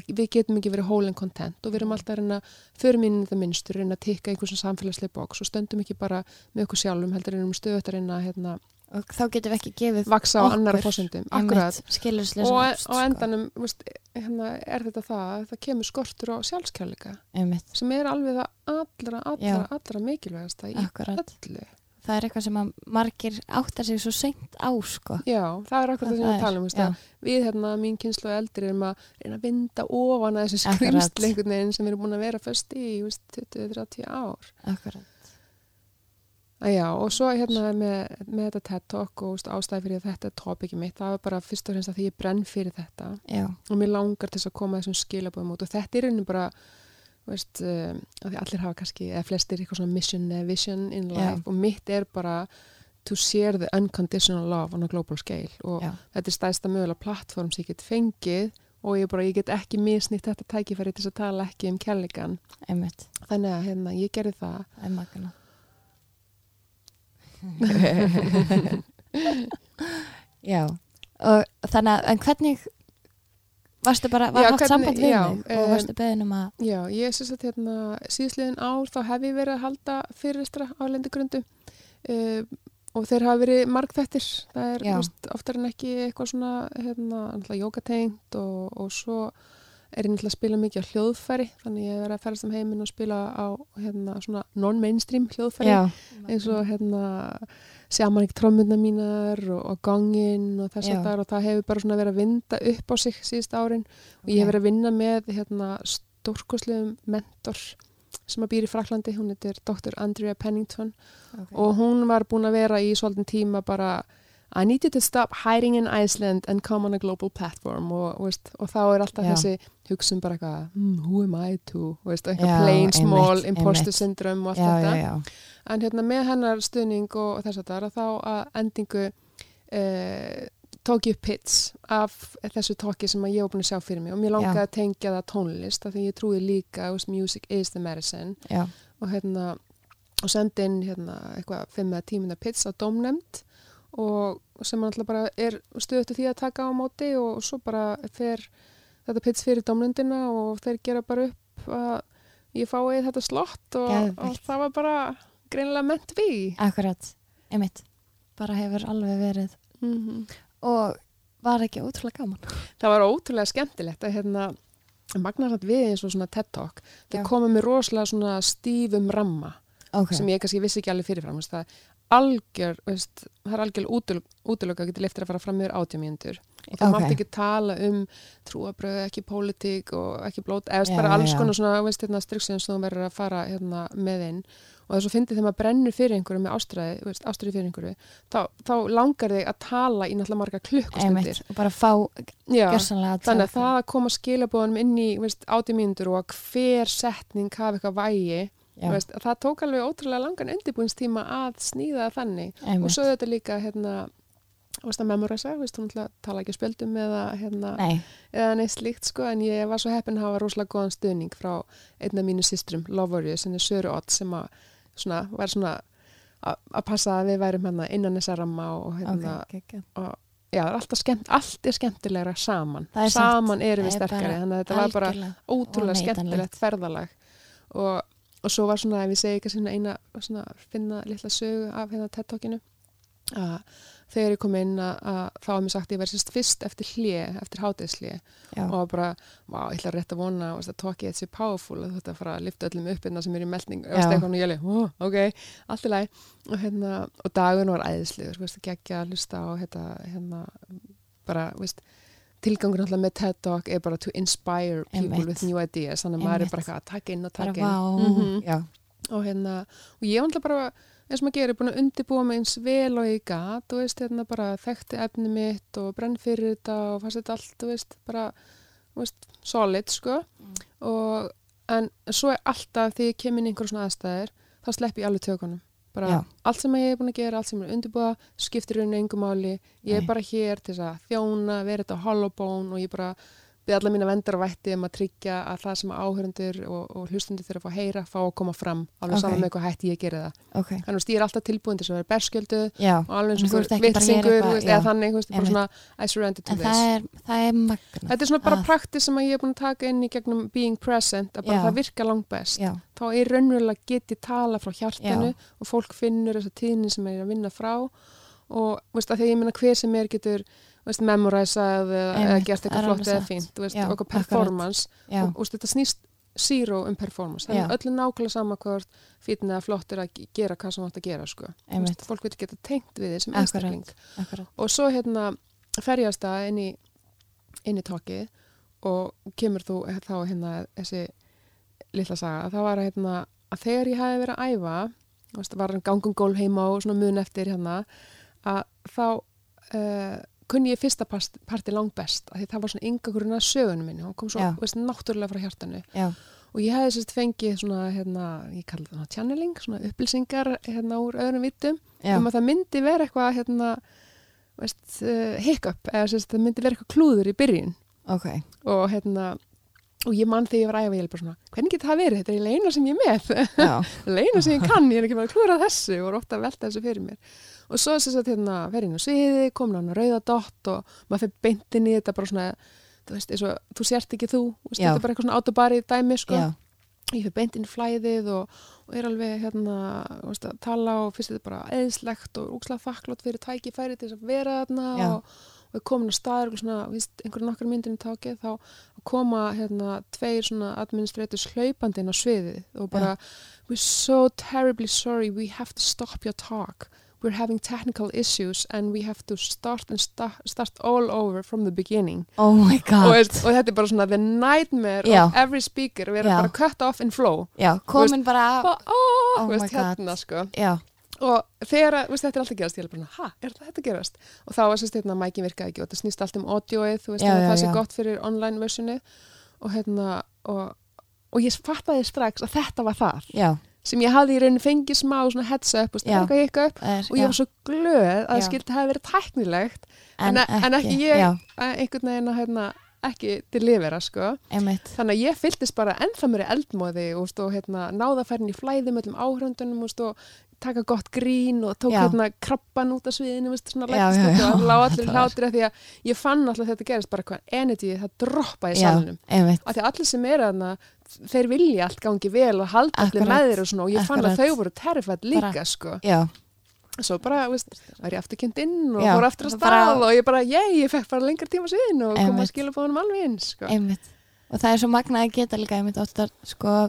við getum ekki verið whole and content og við erum alltaf að reyna förum inn í það minnstur, reyna að tikka einhverjum samfélagslega bóks og stöndum ekki bara með okkur sjálfum heldur erum stöðut að reyna að hérna, og þá getum við ekki gefið vaksa á annara fósundum og á endanum veist, hérna, er þetta það að það kemur skortur sko. einmitt, sem er alveg það allra, allra, allra mikilvægasta í akkurat. öllu. Það er eitthvað sem að margir áttar sig svo seint á sko. Já, það er akkurat það sem Það við er, talum að við hérna, mín kynslu og eldri erum að reyna að vinda ofan að þessu veginn sem við erum búin að vera föst í þú veist, 20-30 ár. Akkurat, Já, og svo hérna með, með þetta TED Talk og ástæði fyrir þetta topiki mitt, það var bara fyrst og fremst að því ég brenn fyrir þetta. Já, og mér langar til að koma þessum skilabóðum út. Og þetta er einu bara veist, um, því allir hafa kannski eða flestir eitthvað svona mission eða vision in Já. life. Og mitt er bara to share the unconditional love on a global scale. Og já, þetta er stæðsta mögulega plattform sem ég get fengið. Og ég, bara, ég get ekki misnýtt þetta tækifæri til að tala ekki um einmitt. Þannig að hérna, ég gerði það. Það er magna já. Og þannig að, en hvernig varstu bara, var hvernig- samband við já, mig og varstu beðin um að Já, ég syns að hérna, síðsliðin ár þá hef ég verið að halda fyrirstra á lendigrundu uh, og þeir hafa verið margþættir. Það er oftar en ekki eitthvað svona hérna, jókatengt og, og svo er ég náttúrulega að spila mikið á hljóðfæri þannig ég hef verið að ferast um heiminn og spila á hérna, svona non-mainstream hljóðfæri. Já, eins og hérna sjaman ekki trómmundna mínar og, og gangin og þess að það og það hefur bara svona verið að vinda upp á sig síðust árin. Og ég hef verið að vinna með hérna stórkoslegum mentor sem að býr í Fraklandi, hún heitir Dr. Andrea Pennington. Okay. og hún var búin að vera í svolítinn tíma bara I need you to stop hiding in Iceland and come on a global platform og, veist, og þá er alltaf Já. þessi hugsun bara eitthvað, hmm, who am I to? Veist, eitthvað plain small einmitt, imposter einmitt. syndrome og allt já, þetta. já, en hérna með hennar stuðning og, og þess að það er þá að endingu eh, tók ég upp hits af þessu tóki sem að ég var búin að sjá fyrir mig og mér langaði að tengja það tónlist af því ég trúi líka að music is the medicine. Og hérna og sendi inn hérna eitthvað fimm eða tíminna pits á dómnefnd og sem alltaf bara er stöðutu því að taka á móti og svo bara fer þetta pits fyrir dómnefndina og þeir gera bara upp að ég fái þetta slott og, og það var bara greinilega ment við akkurat einmitt, bara hefur alveg verið. Mm og var ekki ótrúlega gaman. Það var ótrúlega skemmtilegt að hérna magnarætt við eins og svona TED Talk. Já. komið með rosalega svona stífum ramma ok, sem ég kannski vissi ekki alveg fyrirfram það algjör, veist, það er algjör útlöka að geta leiftir að fara fram yfir átjámínundur og það Ok. mátti ekki tala um trúabröð, ekki pólitík og ekki blót, eða Já, bara alls já. konar svona veist, hérna, striksinn sem þú verður að fara hérna, með inn og þess að fyndi þegar maður brennur fyrir einhverju með ástræði, ástræði fyrir einhverju þá, þá langar þig að tala í náttúrulega marga klukkustundir og bara fá Já, Þannig að það að koma skilabóðanum inn í átjumínundur og að hver setning hafi eitthvað vægi, veist, að það tók alveg ótrúlega langan undirbúinstíma að snýða þannig. Og einmitt, svo þetta líka hérna, veist, hún tala ekki spjöldum eða, hérna, eða neitt slíkt, sko, en ég var svo heppin að hafa rosalega góðan stuðning frá einna mínu systrum, Love Warriors, henni Söru Ott, sem að, svona, var svona að passa að við værum hérna innan þessa ramma og hérna, ok, ok og já, er skemmt, allt er skemmtilegra saman. Er saman erum við er sterkari, þannig að þetta var bara ótrúlega skemmtilegt ferðalag. Og, og svo var svona, ef ég segi svona eina, svona finna litla sögu af hérna TED-talkinu að þegar ég kom inn að, að þá var mér sagt að ég verið sérst fyrst eftir hlje, eftir háteðshlje já, og bara, vá, ég ætla rétt að vona og að tókið þetta sé powerful og þetta fara að lifta öllum upp innan sem er í meldning og Já. stekkan og ég leið, oh, ok, allt í lagi. Og hérna, og dagun var æðislegur veist, geggja að hlusta og hérna, hérna bara, veist tilgangur náttúrulega með TED Talk er bara to inspire people with new ideas. Þannig að maður er bara eitthvað að taka inn og taka inn. Mhm. já, og hérna, og ég var náttúrulega bara eins og maður gerir, búin að undirbúa mig eins vel og ég gat, og veist, hérna bara þekkti efni mitt og brenn fyrir þetta og fannst þetta allt, þú veist, bara veist, solid, sko. Og, en svo er alltaf þegar ég kem inn í einhverjum svona aðstæðir þá slepp ég alveg tökunum bara Já. allt sem ég er búin að gera, allt sem er undirbúa skiptir rauninni engum máli, ég er bara hér til þess að þjóna, vera þetta hollow bone og ég bara við alla mína vendar og vætti um að tryggja að það sem áhörundur og, og hlustundur þurfa að fá að heyra fá að koma fram, alveg Ok. saman með hvað hætti ég gera það ok, þannig að ég er alltaf tilbúin til að vera berskjöldu og alveg eins og að vitsingur eitthvað, eða þannig, veist, bara svona I surrender to en this það er, það er Þetta er svona bara að- praktis sem að ég er búin að taka inn í gegnum being present, að bara Já. það virka langt best. já, Þá er raunverulega getið tala frá hjartanu Já. og fólk finnur þessa tíðni sem er að vinna frá og veist, að að ég meina hver sem er getur veist, memoræsað eða, gert er eitthvað flott eða fínt veist, Já, akkurat. performance. Og, og veist, þetta snýst zero um performance. Er öllu nákvæmlega sama hvort fítin eða flott er að ge- gera hvað sem átt að gera sko. Veist, fólk veit geta tengt við því sem einstakling. og svo hérna ferjast það inn í inn í tókið og kemur þú þá hérna þessi litla saga, það var hérna að þegar ég hafi verið að æfa veist, var gangum gólf heima og svona mun eftir hérna að þá uh, kunni ég fyrsta parti langt best því það var svona yngangurinn að sögunum minni hún kom svo veist, náttúrulega frá hjartanu. Já, og ég hefði sérst fengið svona hérna, ég kalli það channeling, svona upplýsingar hérna úr öðrum vittum um að það myndi vera eitthvað hérna, veist, uh, hiccup eða sérst, það myndi vera eitthvað klúður í byrjun. Ok. Og hérna og ég mann þegar ég var æfa ég er bara svona, hvernig getur það verið, þetta er eiginlega eina sem ég er með. Já, það er eina sem ég kann, ég er ekki bara að klúra þessu og ofta að velta þessu fyrir mér og svo sérst að hérna, verið inn á sviði, komin á hana rauða dott og maður fyrir beintin í þetta bara svona, þú veist, og þú sért ekki þú, veist, þetta er bara eitthvað svona autobari dæmi, sko, já, ég fyrir beint inn í flæðið og, og er alveg hérna veist, að tala og fyrst þetta bara eðislegt og úkslega þakklótt fyrir tækifæri til þess að vera þarna og, og komin að staður og svona, einhverjum nokkar myndin í tákið þá koma hérna tveir svona administrators hlaupandi inn á sviðið og bara we're so terribly sorry we have to stop your talk we're having technical issues and we have to start and sta start all over from the beginning. Oh my og, god. veist, og þetta er bara svona the nightmare Já. of every speaker. Við erum Já. bara cut off in flow. Já, komin bara og, oh, Oh veist, my God. hérna sko. Og þegar veist, þetta er alltaf gerast ég er bara, hæ, er þetta gerast? Og þá var sérst hérna, mækin virkaði ekki og þetta snýst allt um audioið, þú veist, það sé gott fyrir online versioni og hérna og, og ég fattaði strax að þetta var það. Já, sem ég hafði í rauninni fengið smá heads up og eitthvað hikka upp. Er, og ég var svo glöð að það skildi hafi verið tæknilegt en, en ekki ég já, einhvern veginn að hérna, ekki delivera sko. Einmitt. Þannig að ég fylltist bara ennþá mér eldmóði og, hérna, náða að færa inn í flæði með öllum áhröndunum og taka gott grín og tók Já. hérna krabban út af sviðinu veist, svona já. og lág allir hlátur af því að ég fann alltaf þetta gerist bara hvað energy það droppaði í já, salunum einmitt af því að allir sem eru þarna þeir vilja allt gangi vel og halda allir Akkurat. með þér og svona og ég fann Akkurat. að þau voru terrifætt líka Bara- sko já, svo bara, veist, var ég afturkynnt inn og Já, fór aftur að stað og ég bara, ég, ég fekk bara lengar tíma sviðinu og kom að skila bóðunum alveg inn sko. einmitt og það er svo magnað að geta líka einmitt oft að sko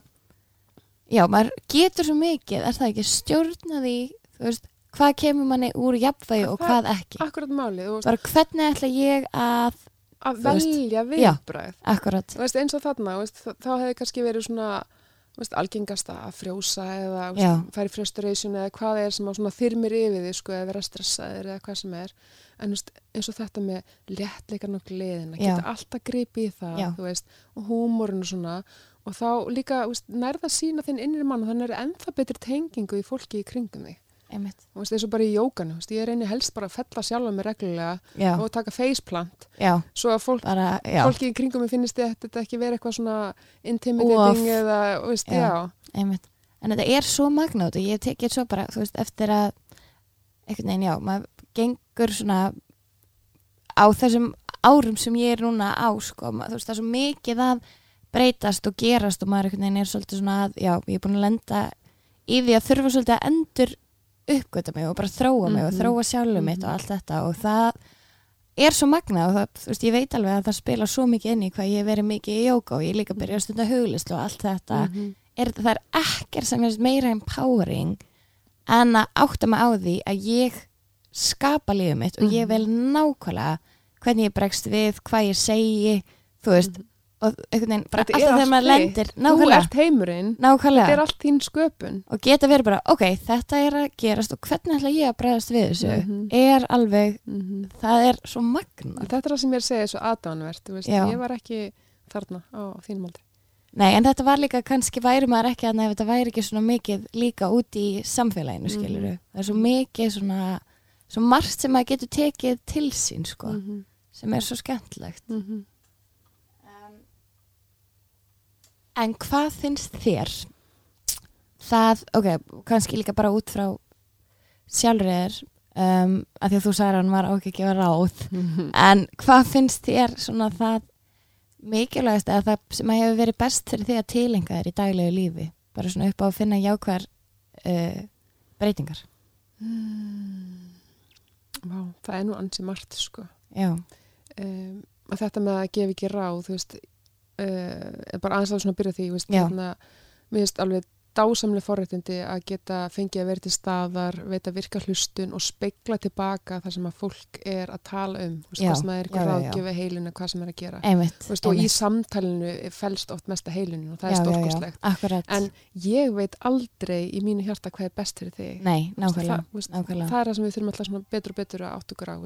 já, maður getur svo mikið er það ekki stjórna því veist, hvað kemur manni úr jafnvægi og hvað ekki? akkurat málið, veist, bara hvernig ætla ég að að velja viðbræð eins og þarna, veist, þá hefði kannski verið svona algengast að frjósa eða færi frustration eða hvað er sem á þyrmir yfir því sko, eða vera stressaðir eða hvað sem er. En eins og þetta með léttleikan og gleðin að geta alltaf gripið í það veist, og húmorinn og svona og þá líka nærða sína þinn innri mann og þannig er ennþá betri tengingu í fólki í kringum þig. Og bara í veist, ég reyni helst bara að fella sjálfa mig reglulega já, og taka faceplant. Já, svo að fólk bara, fólki í kringum mig finnist þetta, ekki vera eitthvað svona intimidating eða, veist, en þetta er svo magnátt og ég tekið svo bara, veist, eftir að einhvern veginn, já, maður gengur svona á þessum árum sem ég er núna á, sko, maður, þú veist, það er svo mikið að breytast og gerast og maður er svolítið svona að, já, ég er búin að lenda í því að þurfa svolítið að endur uppgöta mig og bara þróa mig og Mhm. þróa sjálfum mitt Mhm. og allt þetta og það er svo magna og það, þú veist, ég veit alveg að það spila svo mikið inn í hvað ég verið mikið í jóka og ég líka að byrja að stunda huglislu og allt þetta Mhm. er, það er ekkert sem er meira empowering en að átta mig á því að ég skapa lífið mitt og ég Mhm. vel nákvæmlega hvernig ég bregst við, hvað ég segi þú veist, og einhvern veginn bara Þetta alltaf þegar maður lendir þú nákvæmlega, ert heimurinn þetta nákvæmlega er allt þín sköpun og geta verið bara, ok, þetta er að gerast og hvernig ætla ég að bregðast við þessu Mhm. er alveg, -hmm. það er svo magna þetta er það sem ég er að segja svo aðdánvert ég var ekki þarna á þínum aldri Nei, en þetta var líka, kannski væri maður ekki að ef þetta væri ekki svona mikið líka út í samfélaginu, Mhm. skiluru. Það er svo mikið svona, svo margt sem maður getur tekið til sín, sko, -hmm. sem er svo skemmtilegt. -hmm. En hvað finnst þér? Það, ok, kannski líka bara út frá sjálfriðir, um, að því að þú sagði að hann var ákveð ekki að ráð, en hvað finnst þér svona það mikilvægast eða það sem að hefur verið best fyrir því að tilenga þér í daglegu lífi? Bara svona upp á að finna jákvæðar uh, breytingar. Vá, það er nú ansi margt sko. Já, um, að þetta með að gefa ekki ráð þú veist uh, bara aðeins að svona byrja því veist, hérna, mér finnst alveg dásamlega forréttindi að geta fengið að vera til staðar, veita virka hlustun og speikla tilbaka það sem að fólk er að tala um, veist, Já, hvað sem er eitthvað ráðgjöfi heilinu, hvað sem er að gera. Einmitt, veist, og í samtalinu felst oft mesta heilinu og það er Já, stórkostlegt. Akkurat, en ég veit aldrei í mínu hjarta hvað er best fyrir þig. Nei, nákvæmlega, það, nákvæmlega. það er það sem við þurfum alltaf betur og betur að átt okkur á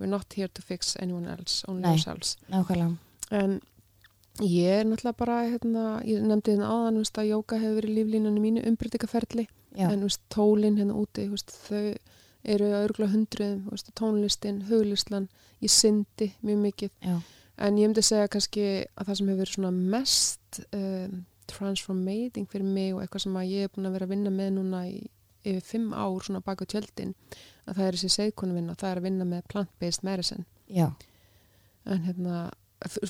we're not here to fix anyone else only Nei. ourselves. nákvæmlega. en ég er náttúrulega bara hérna, ég nefndi hérna áðan veist, að jóka hefur verið líflínunum mínu umbreytingaferli en veist, tólin hérna úti veist, þau eru að þú veist, tónlistin, huglislan ég syndi mjög mikið. Já, en ég myndi segja kannski að það sem hefur verið mest um, transformating fyrir mig og eitthvað sem að ég er búin að vera að vinna með núna í yfir fimm ár baka tjöldin að það er þessi segkonu vinna, það er að vinna með plant-based medicine. Já, en hérna,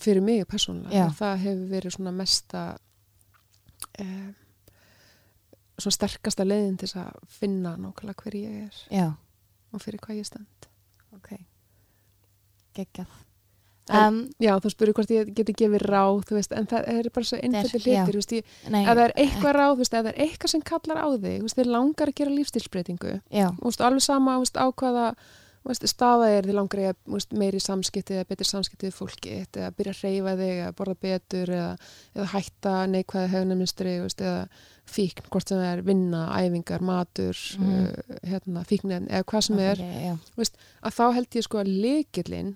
fyrir mig persónulega, það hefur verið svona mesta um, svona sterkasta leiðin til að finna nákvæmlega hver ég er já, og fyrir hvað ég stend ok. Geggjað. Um, Já, þú spurði hvort ég geti gefið ráð, þú veist, en það er bara svo einföldi já. hlutir, ef það er eitthvað ráð, þú veist, ef það er eitthvað sem kallar á þig, þú veist, þið langar að gera lífstilsbreytingu, veist, alveg sama, þú veist, á hvaða, veist, staða er þið langar í að, veist, meiri samskipti eða betri samskipti við fólki, eða byrja að reyfa þig, eða borða betur, eða, eða hætta neikvæða veist, eða fíkn, hvort sem er vinna, æfingar, matur, Mhm. uh, hérna, fíknin, eða hvað sem er, ok, já, að þá held ég sko að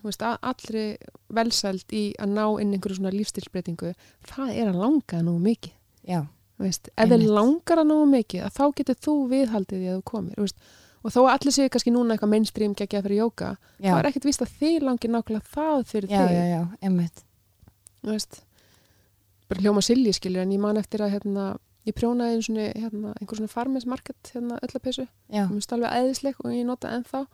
veist, að allri velsæld í að ná inn einhverju svona lífstilsbreytingu, það er að langa nógu mikið. já, Veist, ef þið langar að nógu mikið að þá getur þú viðhaldið því að þú komir veist, og þó að allir séu kannski núna eitthvað mainstream geggja fyrir jóka, já, þá er ekkert víst að þið langir nákvæmlega það fyrir já, þig. já, já, einmitt. Þú veist, bara hljóma silji skilur en ég man eftir að hérna, ég prjónaði einu svona, hérna, einhver svona farmers market hérna, öllapeysu, Já, mér finnst alveg æðisleg og ég nota ennþá.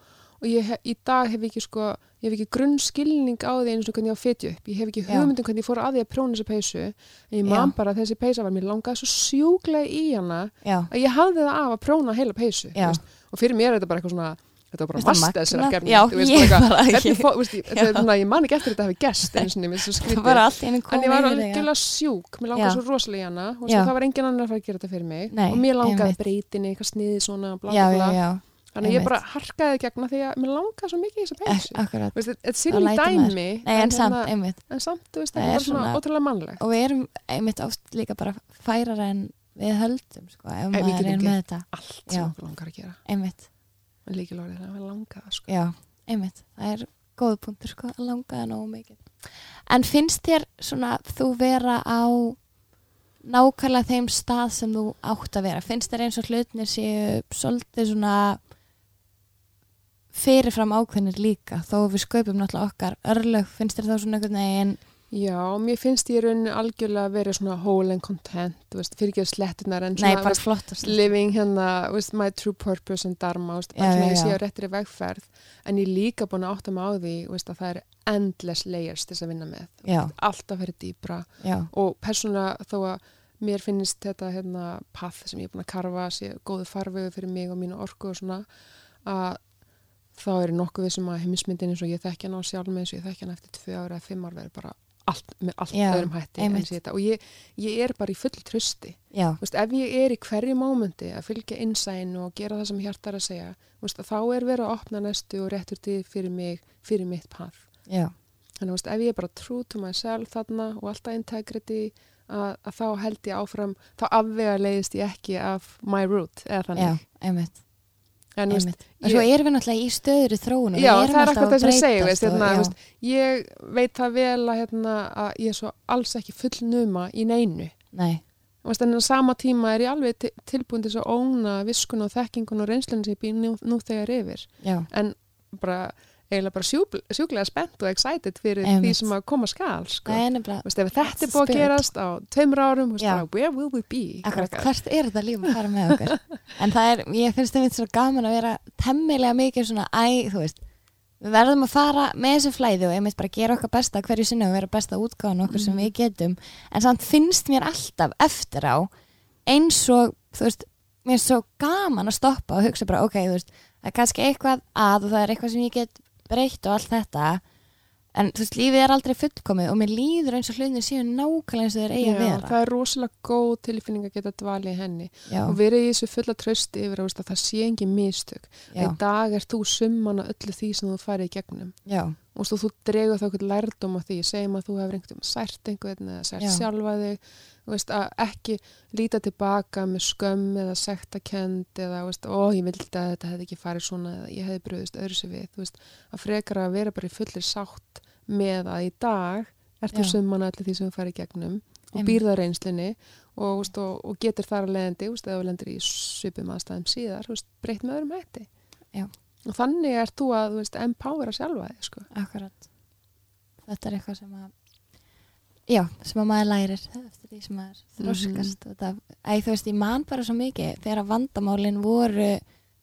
Og ég, í dag hef ég ekki sko, ég hef ekki grunnskilning á því einu svona hvernig ég á fitja upp. Ég hef ekki Já. hugmyndum hvernig ég fór að því að prjóna þessa peysu. En ég man Já. bara að þessi peysa var mér langaði svo sjúglega í hana já, að ég hafði það af að prjóna heila peysu Já. Og fyrir mér er þetta bara eitthvað svona þetta var bara? Já, veist, ég Já. man ekki eftir að þetta mér finnst svo það var allt En ég var já. algjörlega sjúk, mér langaði Já. svo rosalega í hana og Já. það var engin annar að fara að gera þetta fyrir mig Nei, og mér langaði breytinni, eitthvað sniði svona bla, Já, bla, já, bla. já, þannig að ég bara harkaði gegna því að mér langaði svo mikið í þessa Ek- peysu þetta er maður. dæmi en samt, en samt, Það er svona ótrúlega mannlegt Og við erum einmitt oft líka bara færar en við höldum, sko, ef við maður getum er með þetta. allt Já. sem okkur langar að gera Einmitt, en líkilorðið það að langa sko. já, einmitt. Það er góð punktur, sko, að langa það nógu mikið. En finnst þér svona þú vera á nákvæmlega þeim stað sem þú átt að vera? Finnst þér eins og hlutnir séu svolítið svona fyrirfram ákveðnir líka þó við sköpum náttúrulega okkar örlög finnst þér þá svona einhvern veginn Já, mér finnst ég í rauninni algjörlega að vera svona whole and content, veist, fyrir ekki að slettunar en nei, svona, þú veist, flottast. living hérna, veist, my true purpose and dharma, veist, bara svona ég sé á réttri vegferð, en ég líka búin að átta mig á því, veist, að það er endless layers þess að vinna með, já, alltaf fyrir dýbra já, og persónulega þó að mér finnst þetta hérna path sem ég er búin að karfa sé góðu farvegu fyrir mig og mínu orku og svona að þá er nokkuð við sem að heimismyndin eins og ég þekki hana á sjálf með eins og ég þekki hana eftir tvö ára eða fimm ára verður bara allt, með allt Já, öðrum hætti og ég, ég er bara í full trösti já, veist, ef ég er í hverju mómenti að fylgja innsæðinu og gera það sem hjartar að segja veist, þá er verið að opna næstu og réttur til fyrir mig, fyrir mitt path. Já, þannig veist, ef ég er bara true to myself þarna og alltaf integrity að, að þá held ég áfram þá afvega leiðist ég ekki af my route eða já, þannig einmitt, en. Og svo erum við náttúrulega í stöður í þróun já, það er akkur það sem ég segi veist, hérna, veist, ég veit það vel að, hérna, að ég er svo alls ekki fullnuma í neinu. Nei, veist, en á sama tíma er ég alveg til- tilbúin til að óna viskun og þekkingun og reynslunum sem ég býr nú, nú þegar yfir. Já, en bara eiginlega bara sjúbl, sjúklega spennt og excited fyrir því Einmitt. sem að koma skal sko. veist, ef þetta er búið að gerast á tveimur árum, veist, bara, where will we be? Akkurat, hvert er þetta líf að fara með okkur en það er, ég finnst það svo gaman að vera temmilega mikið svona æ, þú veist, við verðum að fara með þessu flæði og einmitt bara gera okkar besta hverju sinni og vera besta útgáðan okkur sem Mhm. við getum en samt finnst mér alltaf eftir á eins og, þú veist mér er svo gaman að stoppa og hugsa bara, ok, þú veist það er kannski eitthvað að og það er eitthvað sem ég get breytt og allt þetta. En þú veist, lífið er aldrei fullkomið og mér líður eins og hlutin séu nákvæmlega eins og þeir eigi að Já, vera. það er rosalega góð tilfinning að geta dvalið henni já, og verið í þessu fulla trösti yfir að, það sé engin mistök. já, Í dag er þú summan að öllu því sem þú farið í gegnum. Já, og þú, dregur þá eitthvað lærdóm á því. Segjum að þú hefur einhvern veginn sært einhvern eða sært Já. sjálfa þig veist, að ekki líta tilbaka með skömm eða sektakend eða veist, ó ég vildi að þetta hefði ekki farið svona eða ég hefði bröðist öðru sér við. Þú veist, að frekar að vera bara í fullir sátt með að í dag ert þú að öllu því sem þú farið gegnum og býrða reynslinni og, og, og getur þar að leiðandi veist, eða þú lendir í svipum aðstæðum síðar veist, breytt með öðrum hætti. Já. og þannig ert þú að þú veist, empowera sjálfa þig sko. akkurat. Þetta er eitthvað sem að já, sem að maður lærir eftir því sem maður þroskast mm -hmm. æ, þú veist, ég man bara svo mikið þegar að vandamálin voru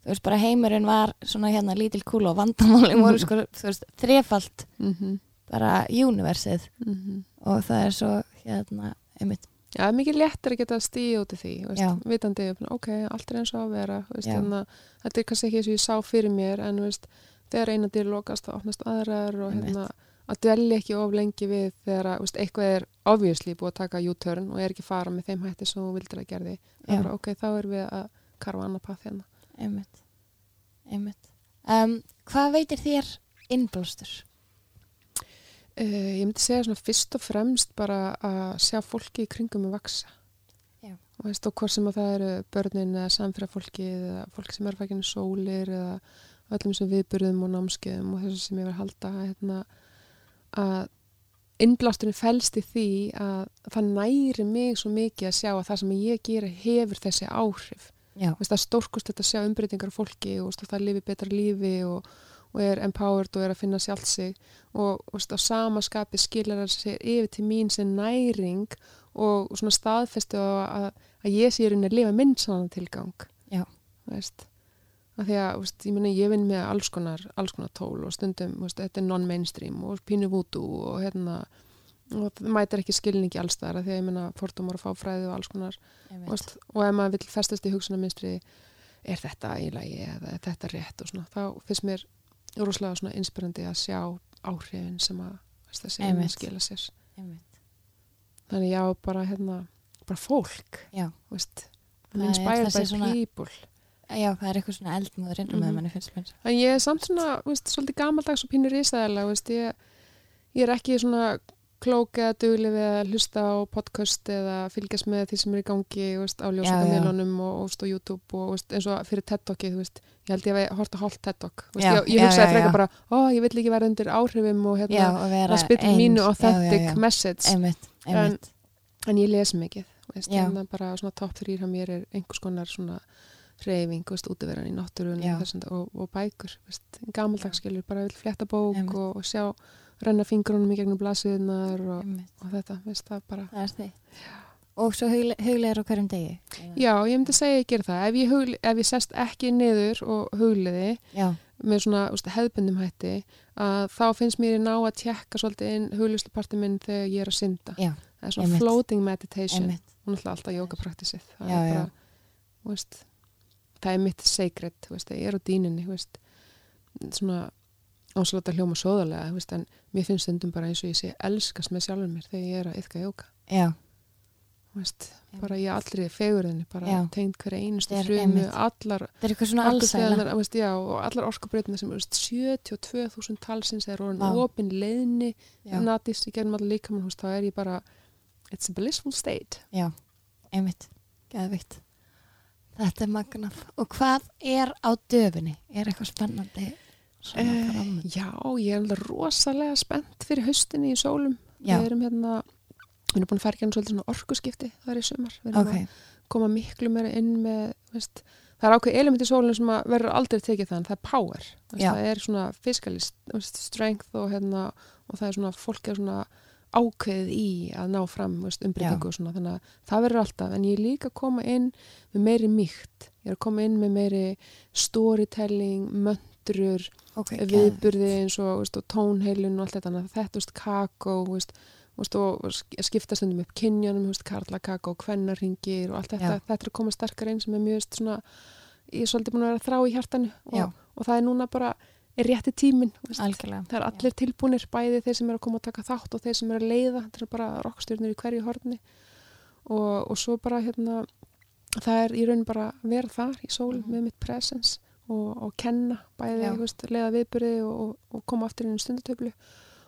þú veist, bara heimurinn var svona hérna lítil kúl og vandamálin voru sko, þú veist, þrefalt mm -hmm. bara universið. Mm og það er svo hérna, einmitt, Já, það er mikið léttir að geta stíð út í því, veist, vitandi, ok, allt er eins og að vera, veist, hérna, þetta er kannski ekki eins og ég sá fyrir mér, en veist, þegar eina dyr lokast, þá opnast aðrar og hérna, að dvelja ekki of lengi við þegar að, veist, eitthvað er obviously búið að taka U-turn og er ekki fara með þeim hætti sem þú vildir að gerði. Er bara, ok, þá er við að karfa annað pað hérna. einmitt einmitt um, hvað veitir þér innblástur? Uh, ég myndi segja svona fyrst og fremst bara að sjá fólki í kringum að vaksa. Já. Og veist, og hvort sem að það eru börnin eða samfélagfólki eða fólk sem er fækinu sólir eða öllum sem viðburðum og námskeiðum og þessu sem ég verð að halda hérna, að innblásturinn fælst í því að það næri mig svo mikið að sjá að það sem ég gera hefur þessi áhrif. Það er stórkust að sjá umbreytingar á fólki og veist, það lifi betra lífi og, og er empowered og er að finna sjálf sig. Og veist, á sama skapi skilar það sér yfir til mín sem næring og, og svona staðfestu að, að, að ég sé í rauninni að lifa minn svona tilgang. Já. veist af því að veist, ég, meni, ég vinn með alls konar, alls konar tól og stundum veist, þetta er non-mainstream og pínu vútu og hérna og það mætir ekki skilningi alls þar af því að ég menna fordómar og fáfræði og alls konar Veist, og ef maður vil festast í hugsunarminstri er þetta í lagi eða er þetta rétt og svona, þá finnst mér rosalega svona inspirandi að sjá áhrifin sem að þessi Einmitt. skila sér. Einmitt, þannig já, bara hérna bara fólk, Það er inspired by svona- people Já, það er eitthvað svona eldmóður innum með Mhm. manni finnst mér. en ég er samt svona, veist, svolítið gamaldags og pínur ísæðilega, veist, ég ég er ekki svona klók eða dugli við að hlusta á podcast eða fylgjast með því sem er í gangi veist, á ljósakamiðlunum og, og, og YouTube og veist, eins og fyrir TED-talkið veist, ég held ég að horta hálft TED-talk veist, Já, ég, ég já, hugsaði já, frekar já. bara, ó, ég vill ekki vera undir áhrifum og Já, hérna, og vera að spytta eins. mínu Já, authentic já, já. message Einmitt, einmitt. en ég les mikið veist, Já. hérna bara svona top 3 hjá mér er einhvers konar svona reyfing, útiveran í náttúrun Já. og, og, bækur, veist, gamaldagsskilur bara vil fletta bók og, og sjá renna fingrunum í gegnum blasiðunar og, og þetta, veist, það bara Það er því. Og svo hugle- huglegar á hverjum degi. Já, ég myndi segja að ég gera það. Ef ég, hugli, ef ég sest ekki niður og hugliði Já, með svona úst, hefðbundum hætti að þá finnst mér ég ná að tjekka svolítið inn huglisluparti minn þegar ég er að synda. Já, það er svona floating meditation. Og náttúrulega alltaf jókapraktisið það Já, er já. bara, veist það er mitt sacred, veist, ég er á dýninni veist, svona ásláta hljóma sóðarlega, þú veist en mér finnst stundum bara eins og ég sé elskast með sjálfur mér þegar ég er að yfka jóka bara ég allri fegurðinni, bara tegnd hverja einustu er frumu, allar er og allar orkubreytina sem þú veist, 72.000 talsins er orðin leiðni Já, natist í allar líkamann, þú veist, þá er ég bara it's a blissful state. Já, einmitt. Geðvikt. Þetta er magnaf. Og hvað er á döfunni? Er eitthvað spennandi? Eh? Já, ég er alveg rosalega spennt fyrir haustinni í sólum. Já, Við erum hérna, við erum búin að fara ekki svolítið svona orkuskipti það er í sumar. Við erum ok. að koma miklu meira inn með, veist, það er ákveð element í sólunum sem verður aldrei tekið þann, það er power. Veist, það er svona fiskalist, veist, strength og hérna, og það er svona, fólk er svona ákveðið í að ná fram umbreytingu og svona, þannig að það verður alltaf, en ég er líka að koma inn með meiri mýkt, ég er að koma inn með meiri storytelling, möndrur, Ok, viðburði eins og, veist, og tónheilun og allt þetta, þannig að þetta, veist, kakó, veist, og sk- skipta stundum upp kynjanum, veist, karla kakó, kvennarringir og allt þetta, Já. þetta er að koma sterkar inn sem er mjög, svona, ég er svolítið búin að vera að þrá í hjartanu. Og, og það er núna bara er rétti algjörlega. það er allir tilbúnir, bæði þeir sem eru að koma að taka þátt og þeir sem eru að leiða, þetta er bara rockstjörnur í hverju horni. Og, og svo bara hérna það er í raun bara að vera þar í sól Mhm. með mitt presence og, og kenna bæði, veist, leiða viðbyrði og, og, og koma aftur inn í stundatöflu.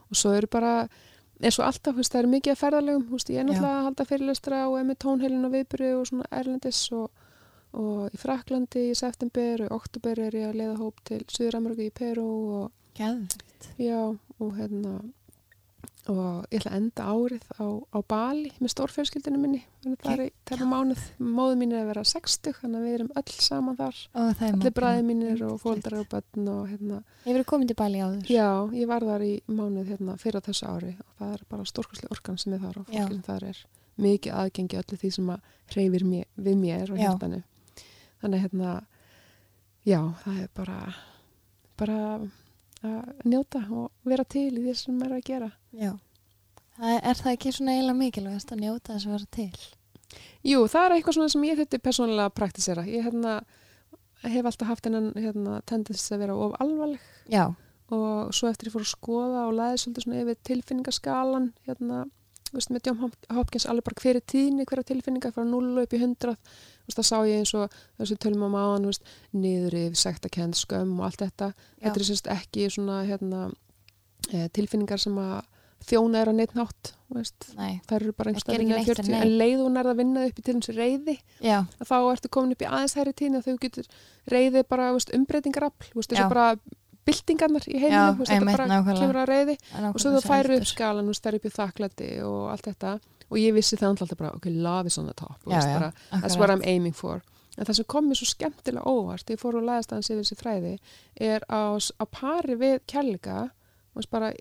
Og svo eru bara eins og alltaf, veist, það er mikið að ferðalegum, þú veist, ég er náttúrulega að halda fyrirlestra og er með tónheilin og viðbyrði og svona erlendis og, og í Fraklandi í september og í oktober er ég að leiða hóp til Suður-Ameríku í Peru og. Já, og hérna og ég ætla að enda árið á, á Bali með stórfjölskyldinu minni. Það er mánuð. Móðu mín er að vera 60 þannig að við erum öll saman þar. Allir bræði mínir og fóldrar og börn og hérna, Hefur komið til Bali áður? já, ég var þar í mánuð hérna fyrir þessu ári. Og það er bara stórkastlega orkan sem er þar og fólkinn þar er mikið aðgengi öllu því sem að hreyfir mér, við mér og Já. Þannig hérna já, það er bara bara að njóta og vera til í því sem maður er að gera Já. Það er, er það ekki svona eiginlega mikilvægast að njóta þess að vera til? Jú, það er eitthvað svona sem ég þetta persónulega að praktisera. Ég hérna, hef alltaf haft hennan hérna, tendens að vera of alvarleg Já. og svo eftir ég fór að skoða og laði svolítið svona yfir tilfinningaskalan hérna, þú veist, með Hop- Hopkins alveg bara hver er tíðni, hverja tilfinninga frá 0 upp í 100, þú veist, það sá ég eins og þessu tölum á máðan, þú veist, niður yfir sektakend, skömm og allt þetta. Já. þetta er sérst ekki svona hérna, e, tilfinningar sem að þjóna er á neitt nátt, það eru bara Það einhverstað gerir ekki neitt 40, fyrir en leið hún er að vinna upp í til þessu reyði að þá ertu komin upp í aðeins hæri tíðni og þau getur reyði bara umbreytingarafl. Þessu bara byltingarnar í heiminu þetta bara kemur að reyði og svo þú færir sem upp skalan og stær upp í þakklæti og allt þetta og ég vissi það alltaf bara, ok, love is on the top Já, já, bara, that's what I'm aiming for. En það sem kom mér svo skemmtilega óvart ég fór og laðist aðeins yfir þessi fræði er á, á pari við kærleika veist, bara,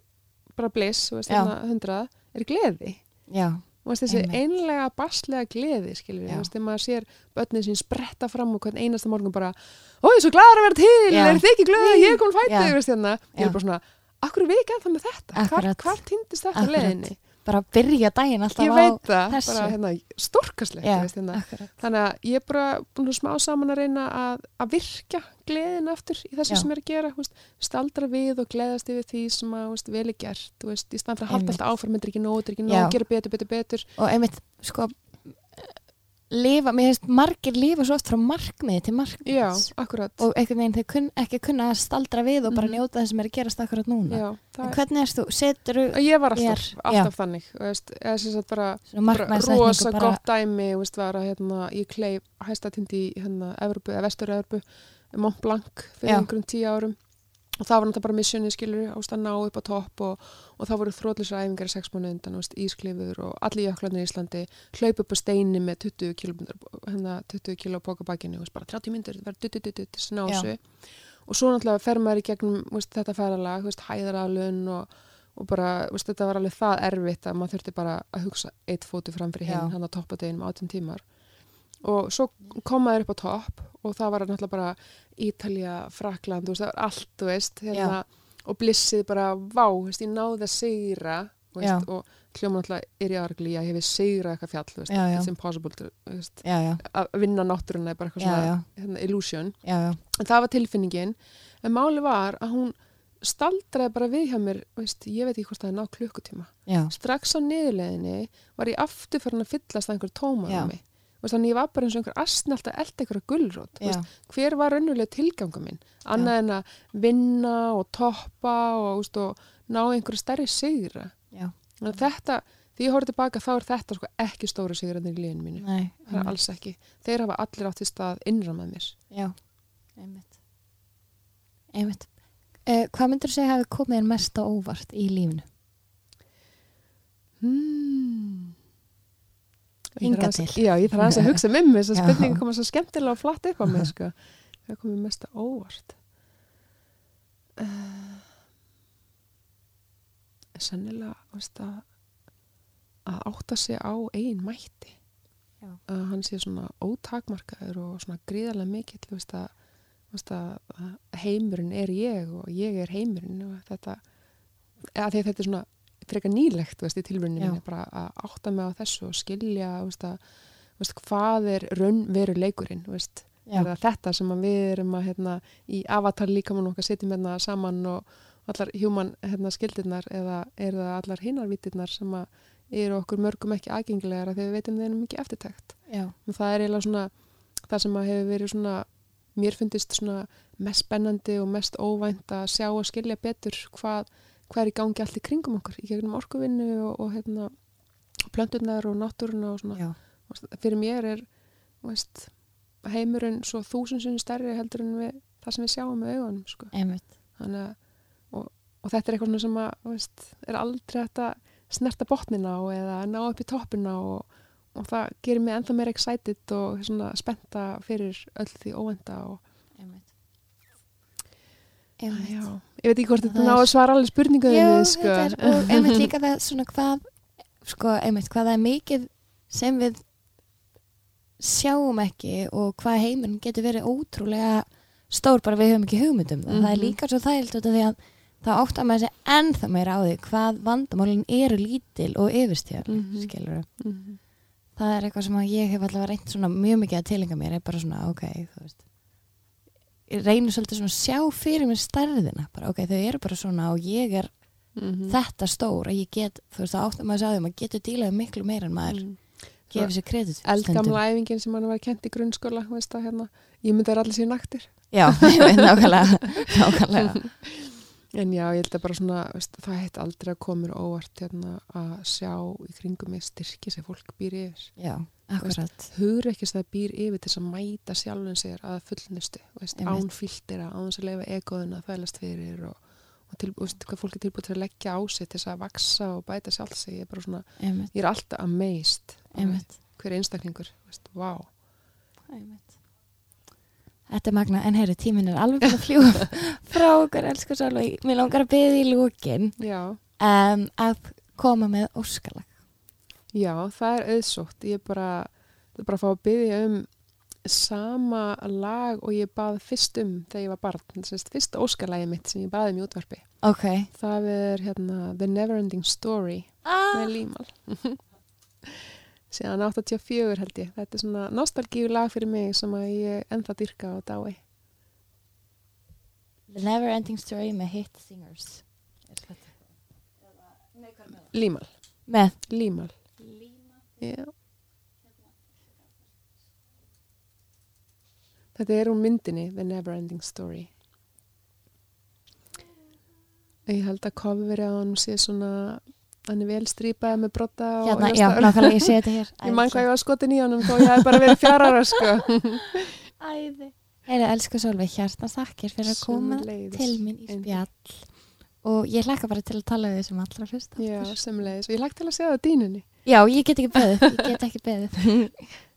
bara bliss veist, hundrað, er gleði. Já. þessi einlega baslega gleði þegar maður sér börnin sín spretta fram og hvern einasta morgun bara ó, ég er svo gladur að vera til, Já. er þið ekki glöð að ég er komin veist hérna. Ég er bara svona, akkur er við ekki ennþá með þetta? Hvar, týndist þetta á Bara byrja daginn alltaf ég á veit það, þessu. bara hérna stórkaslegt, Já, veist hérna þannig að ég er bara búin að smá saman að reyna að, að virka gleðin aftur í þessu Já. sem er að gera veist, staldra við og gleðast yfir því sem að veist, vel er gert, veist, í stand fyrir að halda alltaf áfram, er ekki nóg, þetta er ekki nóg, Já. gera betur, betur, betur Og einmitt, sko, lifa, mér finnst margir lifa svo oft frá markmiði til markmiðs. já, akkurat Og einhvern veginn þau kun, ekki kunna að staldra við og bara Mhm. njóta það sem er að gerast akkurat núna. já, En hvernig erst þú? Setur þú Ég var alltaf, Þér, alltaf þannig og veist, eða sem sagt bara, bara rosa bara, gott dæmi veist, var að hérna, ég kleif hæstatindi í hérna, Vestur-Evropu Mont Blanc fyrir Já. einhverjum tíu árum og það var náttúrulega bara missjoni skilur ást að ná upp á topp og, og það voru þrótlisar æfingar í sex mánu undan, veist, ísklifur og allir jöklarnir í Íslandi hlaup upp á steini með 20 kilo, 20 kilo póka bakinu, veist, bara 30 myndur verður dutt, snásu og svo náttúrulega fer maður í gegnum veist, þetta ferðalag, hæðaralun og, og bara, veist, þetta var alveg það erfitt að maður þurfti bara að hugsa eitt fótu fram fyrir Já. hinn, hann á toppadeginum 18 tímar og svo kom maður upp á topp og það var náttúrulega bara Ítalja, Frakland, þú veist, það var allt, þú veist, hérna, og blissið bara, vá, þú veist, ég náði að sigra, þú Já. veist, og hljóma náttúrulega er ég argli að ég hefði sigrað eitthvað fjall, þú veist, Já, já. it's impossible, þú veist, já, já, að vinna náttúruna er bara eitthvað Já, svona, já. hérna, illusion, já, já, en það var tilfinningin, en máli var að hún staldraði bara við hjá mér, veist, ég veit ekki hvort það er ná klukkutíma, já, strax á niðurleðinni var ég aftur fyrir að fyllast einhver tóma Já. á mig, veist, þannig ég var bara eins og einhver asn alltaf elda einhverja gullrót, já, veist, hver var raunulega tilgangum minn? Annað en að vinna og toppa og, veist, og ná einhverju stærri sigra. Já, að þetta, því ég horfði tilbaka þá er þetta sko ekki stóru sigrarnir í lífinu mínu. Nei, það er alls ekki, þeir hafa allir átt í stað innra með mér. Já, einmitt, einmitt. Uh, hvað myndur þú segja hafi komið mest á óvart í lífinu? hmm. Aðeins- til. Já, ég þarf aðeins að hugsa mig þess að spurningi koma svo skemmtilega og flatt upp á mig sko. það komið mest að óvart uh, Sennilega veist, að, að átta sig á eigin mætti að hann sé svona ótakmarkaður og svona gríðarlega mikill veist, að, veist, að, heimurinn er ég og ég er heimurinn og þetta að þetta er svona frekar nýlegt veist, í tilvörinu Já. minni bara að átta mig á þessu og skilja veist, að, veist, hvað er raunveru leikurinn er þetta sem að við erum að hérna, í avatar líkamann okkar setjum hérna saman og allar human hérna, skildirnar eða er það allar hinarvítirnar sem að eru okkur mörgum ekki aðgengilegar þegar við veitum þeir eru mikið eftirtækt og það er eiginlega svona það sem að hefur verið svona mér fundist svona mest spennandi og mest óvænt að sjá og skilja betur hvað, hvað er í gangi allt í kringum okkur í gegnum orkuvinnu og, og hérna, plönturnar og náttúruna og svona Já. Og fyrir mér er veist, heimurinn svo þúsundsunni stærri heldur en við, það sem við sjáum með augunum sko. Þannig og, og þetta er eitthvað sem að veist, er aldrei að snerta botnina á eða ná upp í toppina og, og það gerir mig ennþá meira excited og svona spenta fyrir öll því óvenda og Einmitt. Einmitt. já, ég veit ekki hvort þetta ná að svara alveg spurningu þinni, sko. þetta er, og einmitt líka það svona hvað, sko, einmitt, hvað það er mikið sem við sjáum ekki og hvað heiminn getur verið ótrúlega stór bara við höfum ekki hugmyndum það. Það er Mhm. líka svo þægilt út af því að það áttar maður sig ennþá meira á því hvað vandamálinn eru lítil og yfirstjál, Mhm. skilur Mhm. það er eitthvað sem ég hef reynt svona mjög mikið að tilenga mér, er bara svona, ok, þú veist reynir svolítið svona að sjá fyrir mér stærðina, bara ok, þau eru bara svona og ég er Mhm. þetta stór að ég get, þú veist, það áttum að segja því maður getur dílaði miklu meira en maður Mhm. gefur sér kredit eldgamla æfingin sem hann var kent í grunnskóla veist að hérna, ég myndi að allir sér naktir Já, nákvæmlega nákvæmlega En já, ég held að bara svona, veist, það heit aldrei að koma mér óvart hérna, að sjá í kringum mig styrki sem fólk býr yfir. Já, akkurat Hugur ekki sem það býr yfir til að mæta sjálfum sér að fullnustu, Einmitt. án þess að leifa egoðuna að þælast fyrir og, og til, veist, hvað fólk er tilbúið til að leggja á sig til þess að vaksa og bæta sjálf sig. Ég er bara svona, Einmitt, ég er alltaf amazed. Hver einstaklingur, veist, vá. einmitt Þetta er magna, en heyri, tíminn er alveg búin að fljúa frá okkur, elsku Sálveg Mér langar að byggja í lúkin Já, um, að koma með óskalag já, það er auðsótt. Ég bara, bara að fá að byggja um sama lag og ég bað fyrst um þegar ég var barn. Að fyrsta óskalagi mitt sem ég baði um í útvarpi. Ok Það er hérna The Neverending Story ah. með Límal. Síðan 84 held ég. Þetta er svona nostalgíu lag fyrir mig sem að ég ennþá dyrka og dái. The Never Ending Story með Hit Singers Límal. Með Límal. Já. Þetta er úr myndinni The Neverending Story. Ég held að coverið á hann sé svona hann er vel strípað með brotta og Hérna, já, nákvæmlega, ég sé þetta hér Ég man hvað ég var skotin í honum þó ég hef bara verið fjárara sko. Æði Heiði, elsku Sólveig, hjartna þakkir fyrir að koma Sömuleiðis. til mín í spjall og ég hlakka bara til að tala við þessum allra fyrst Já, semleiðis. Og ég lagt til að segja það á dýnunni. Já, ég get ekki beðið, ég get ekki beðið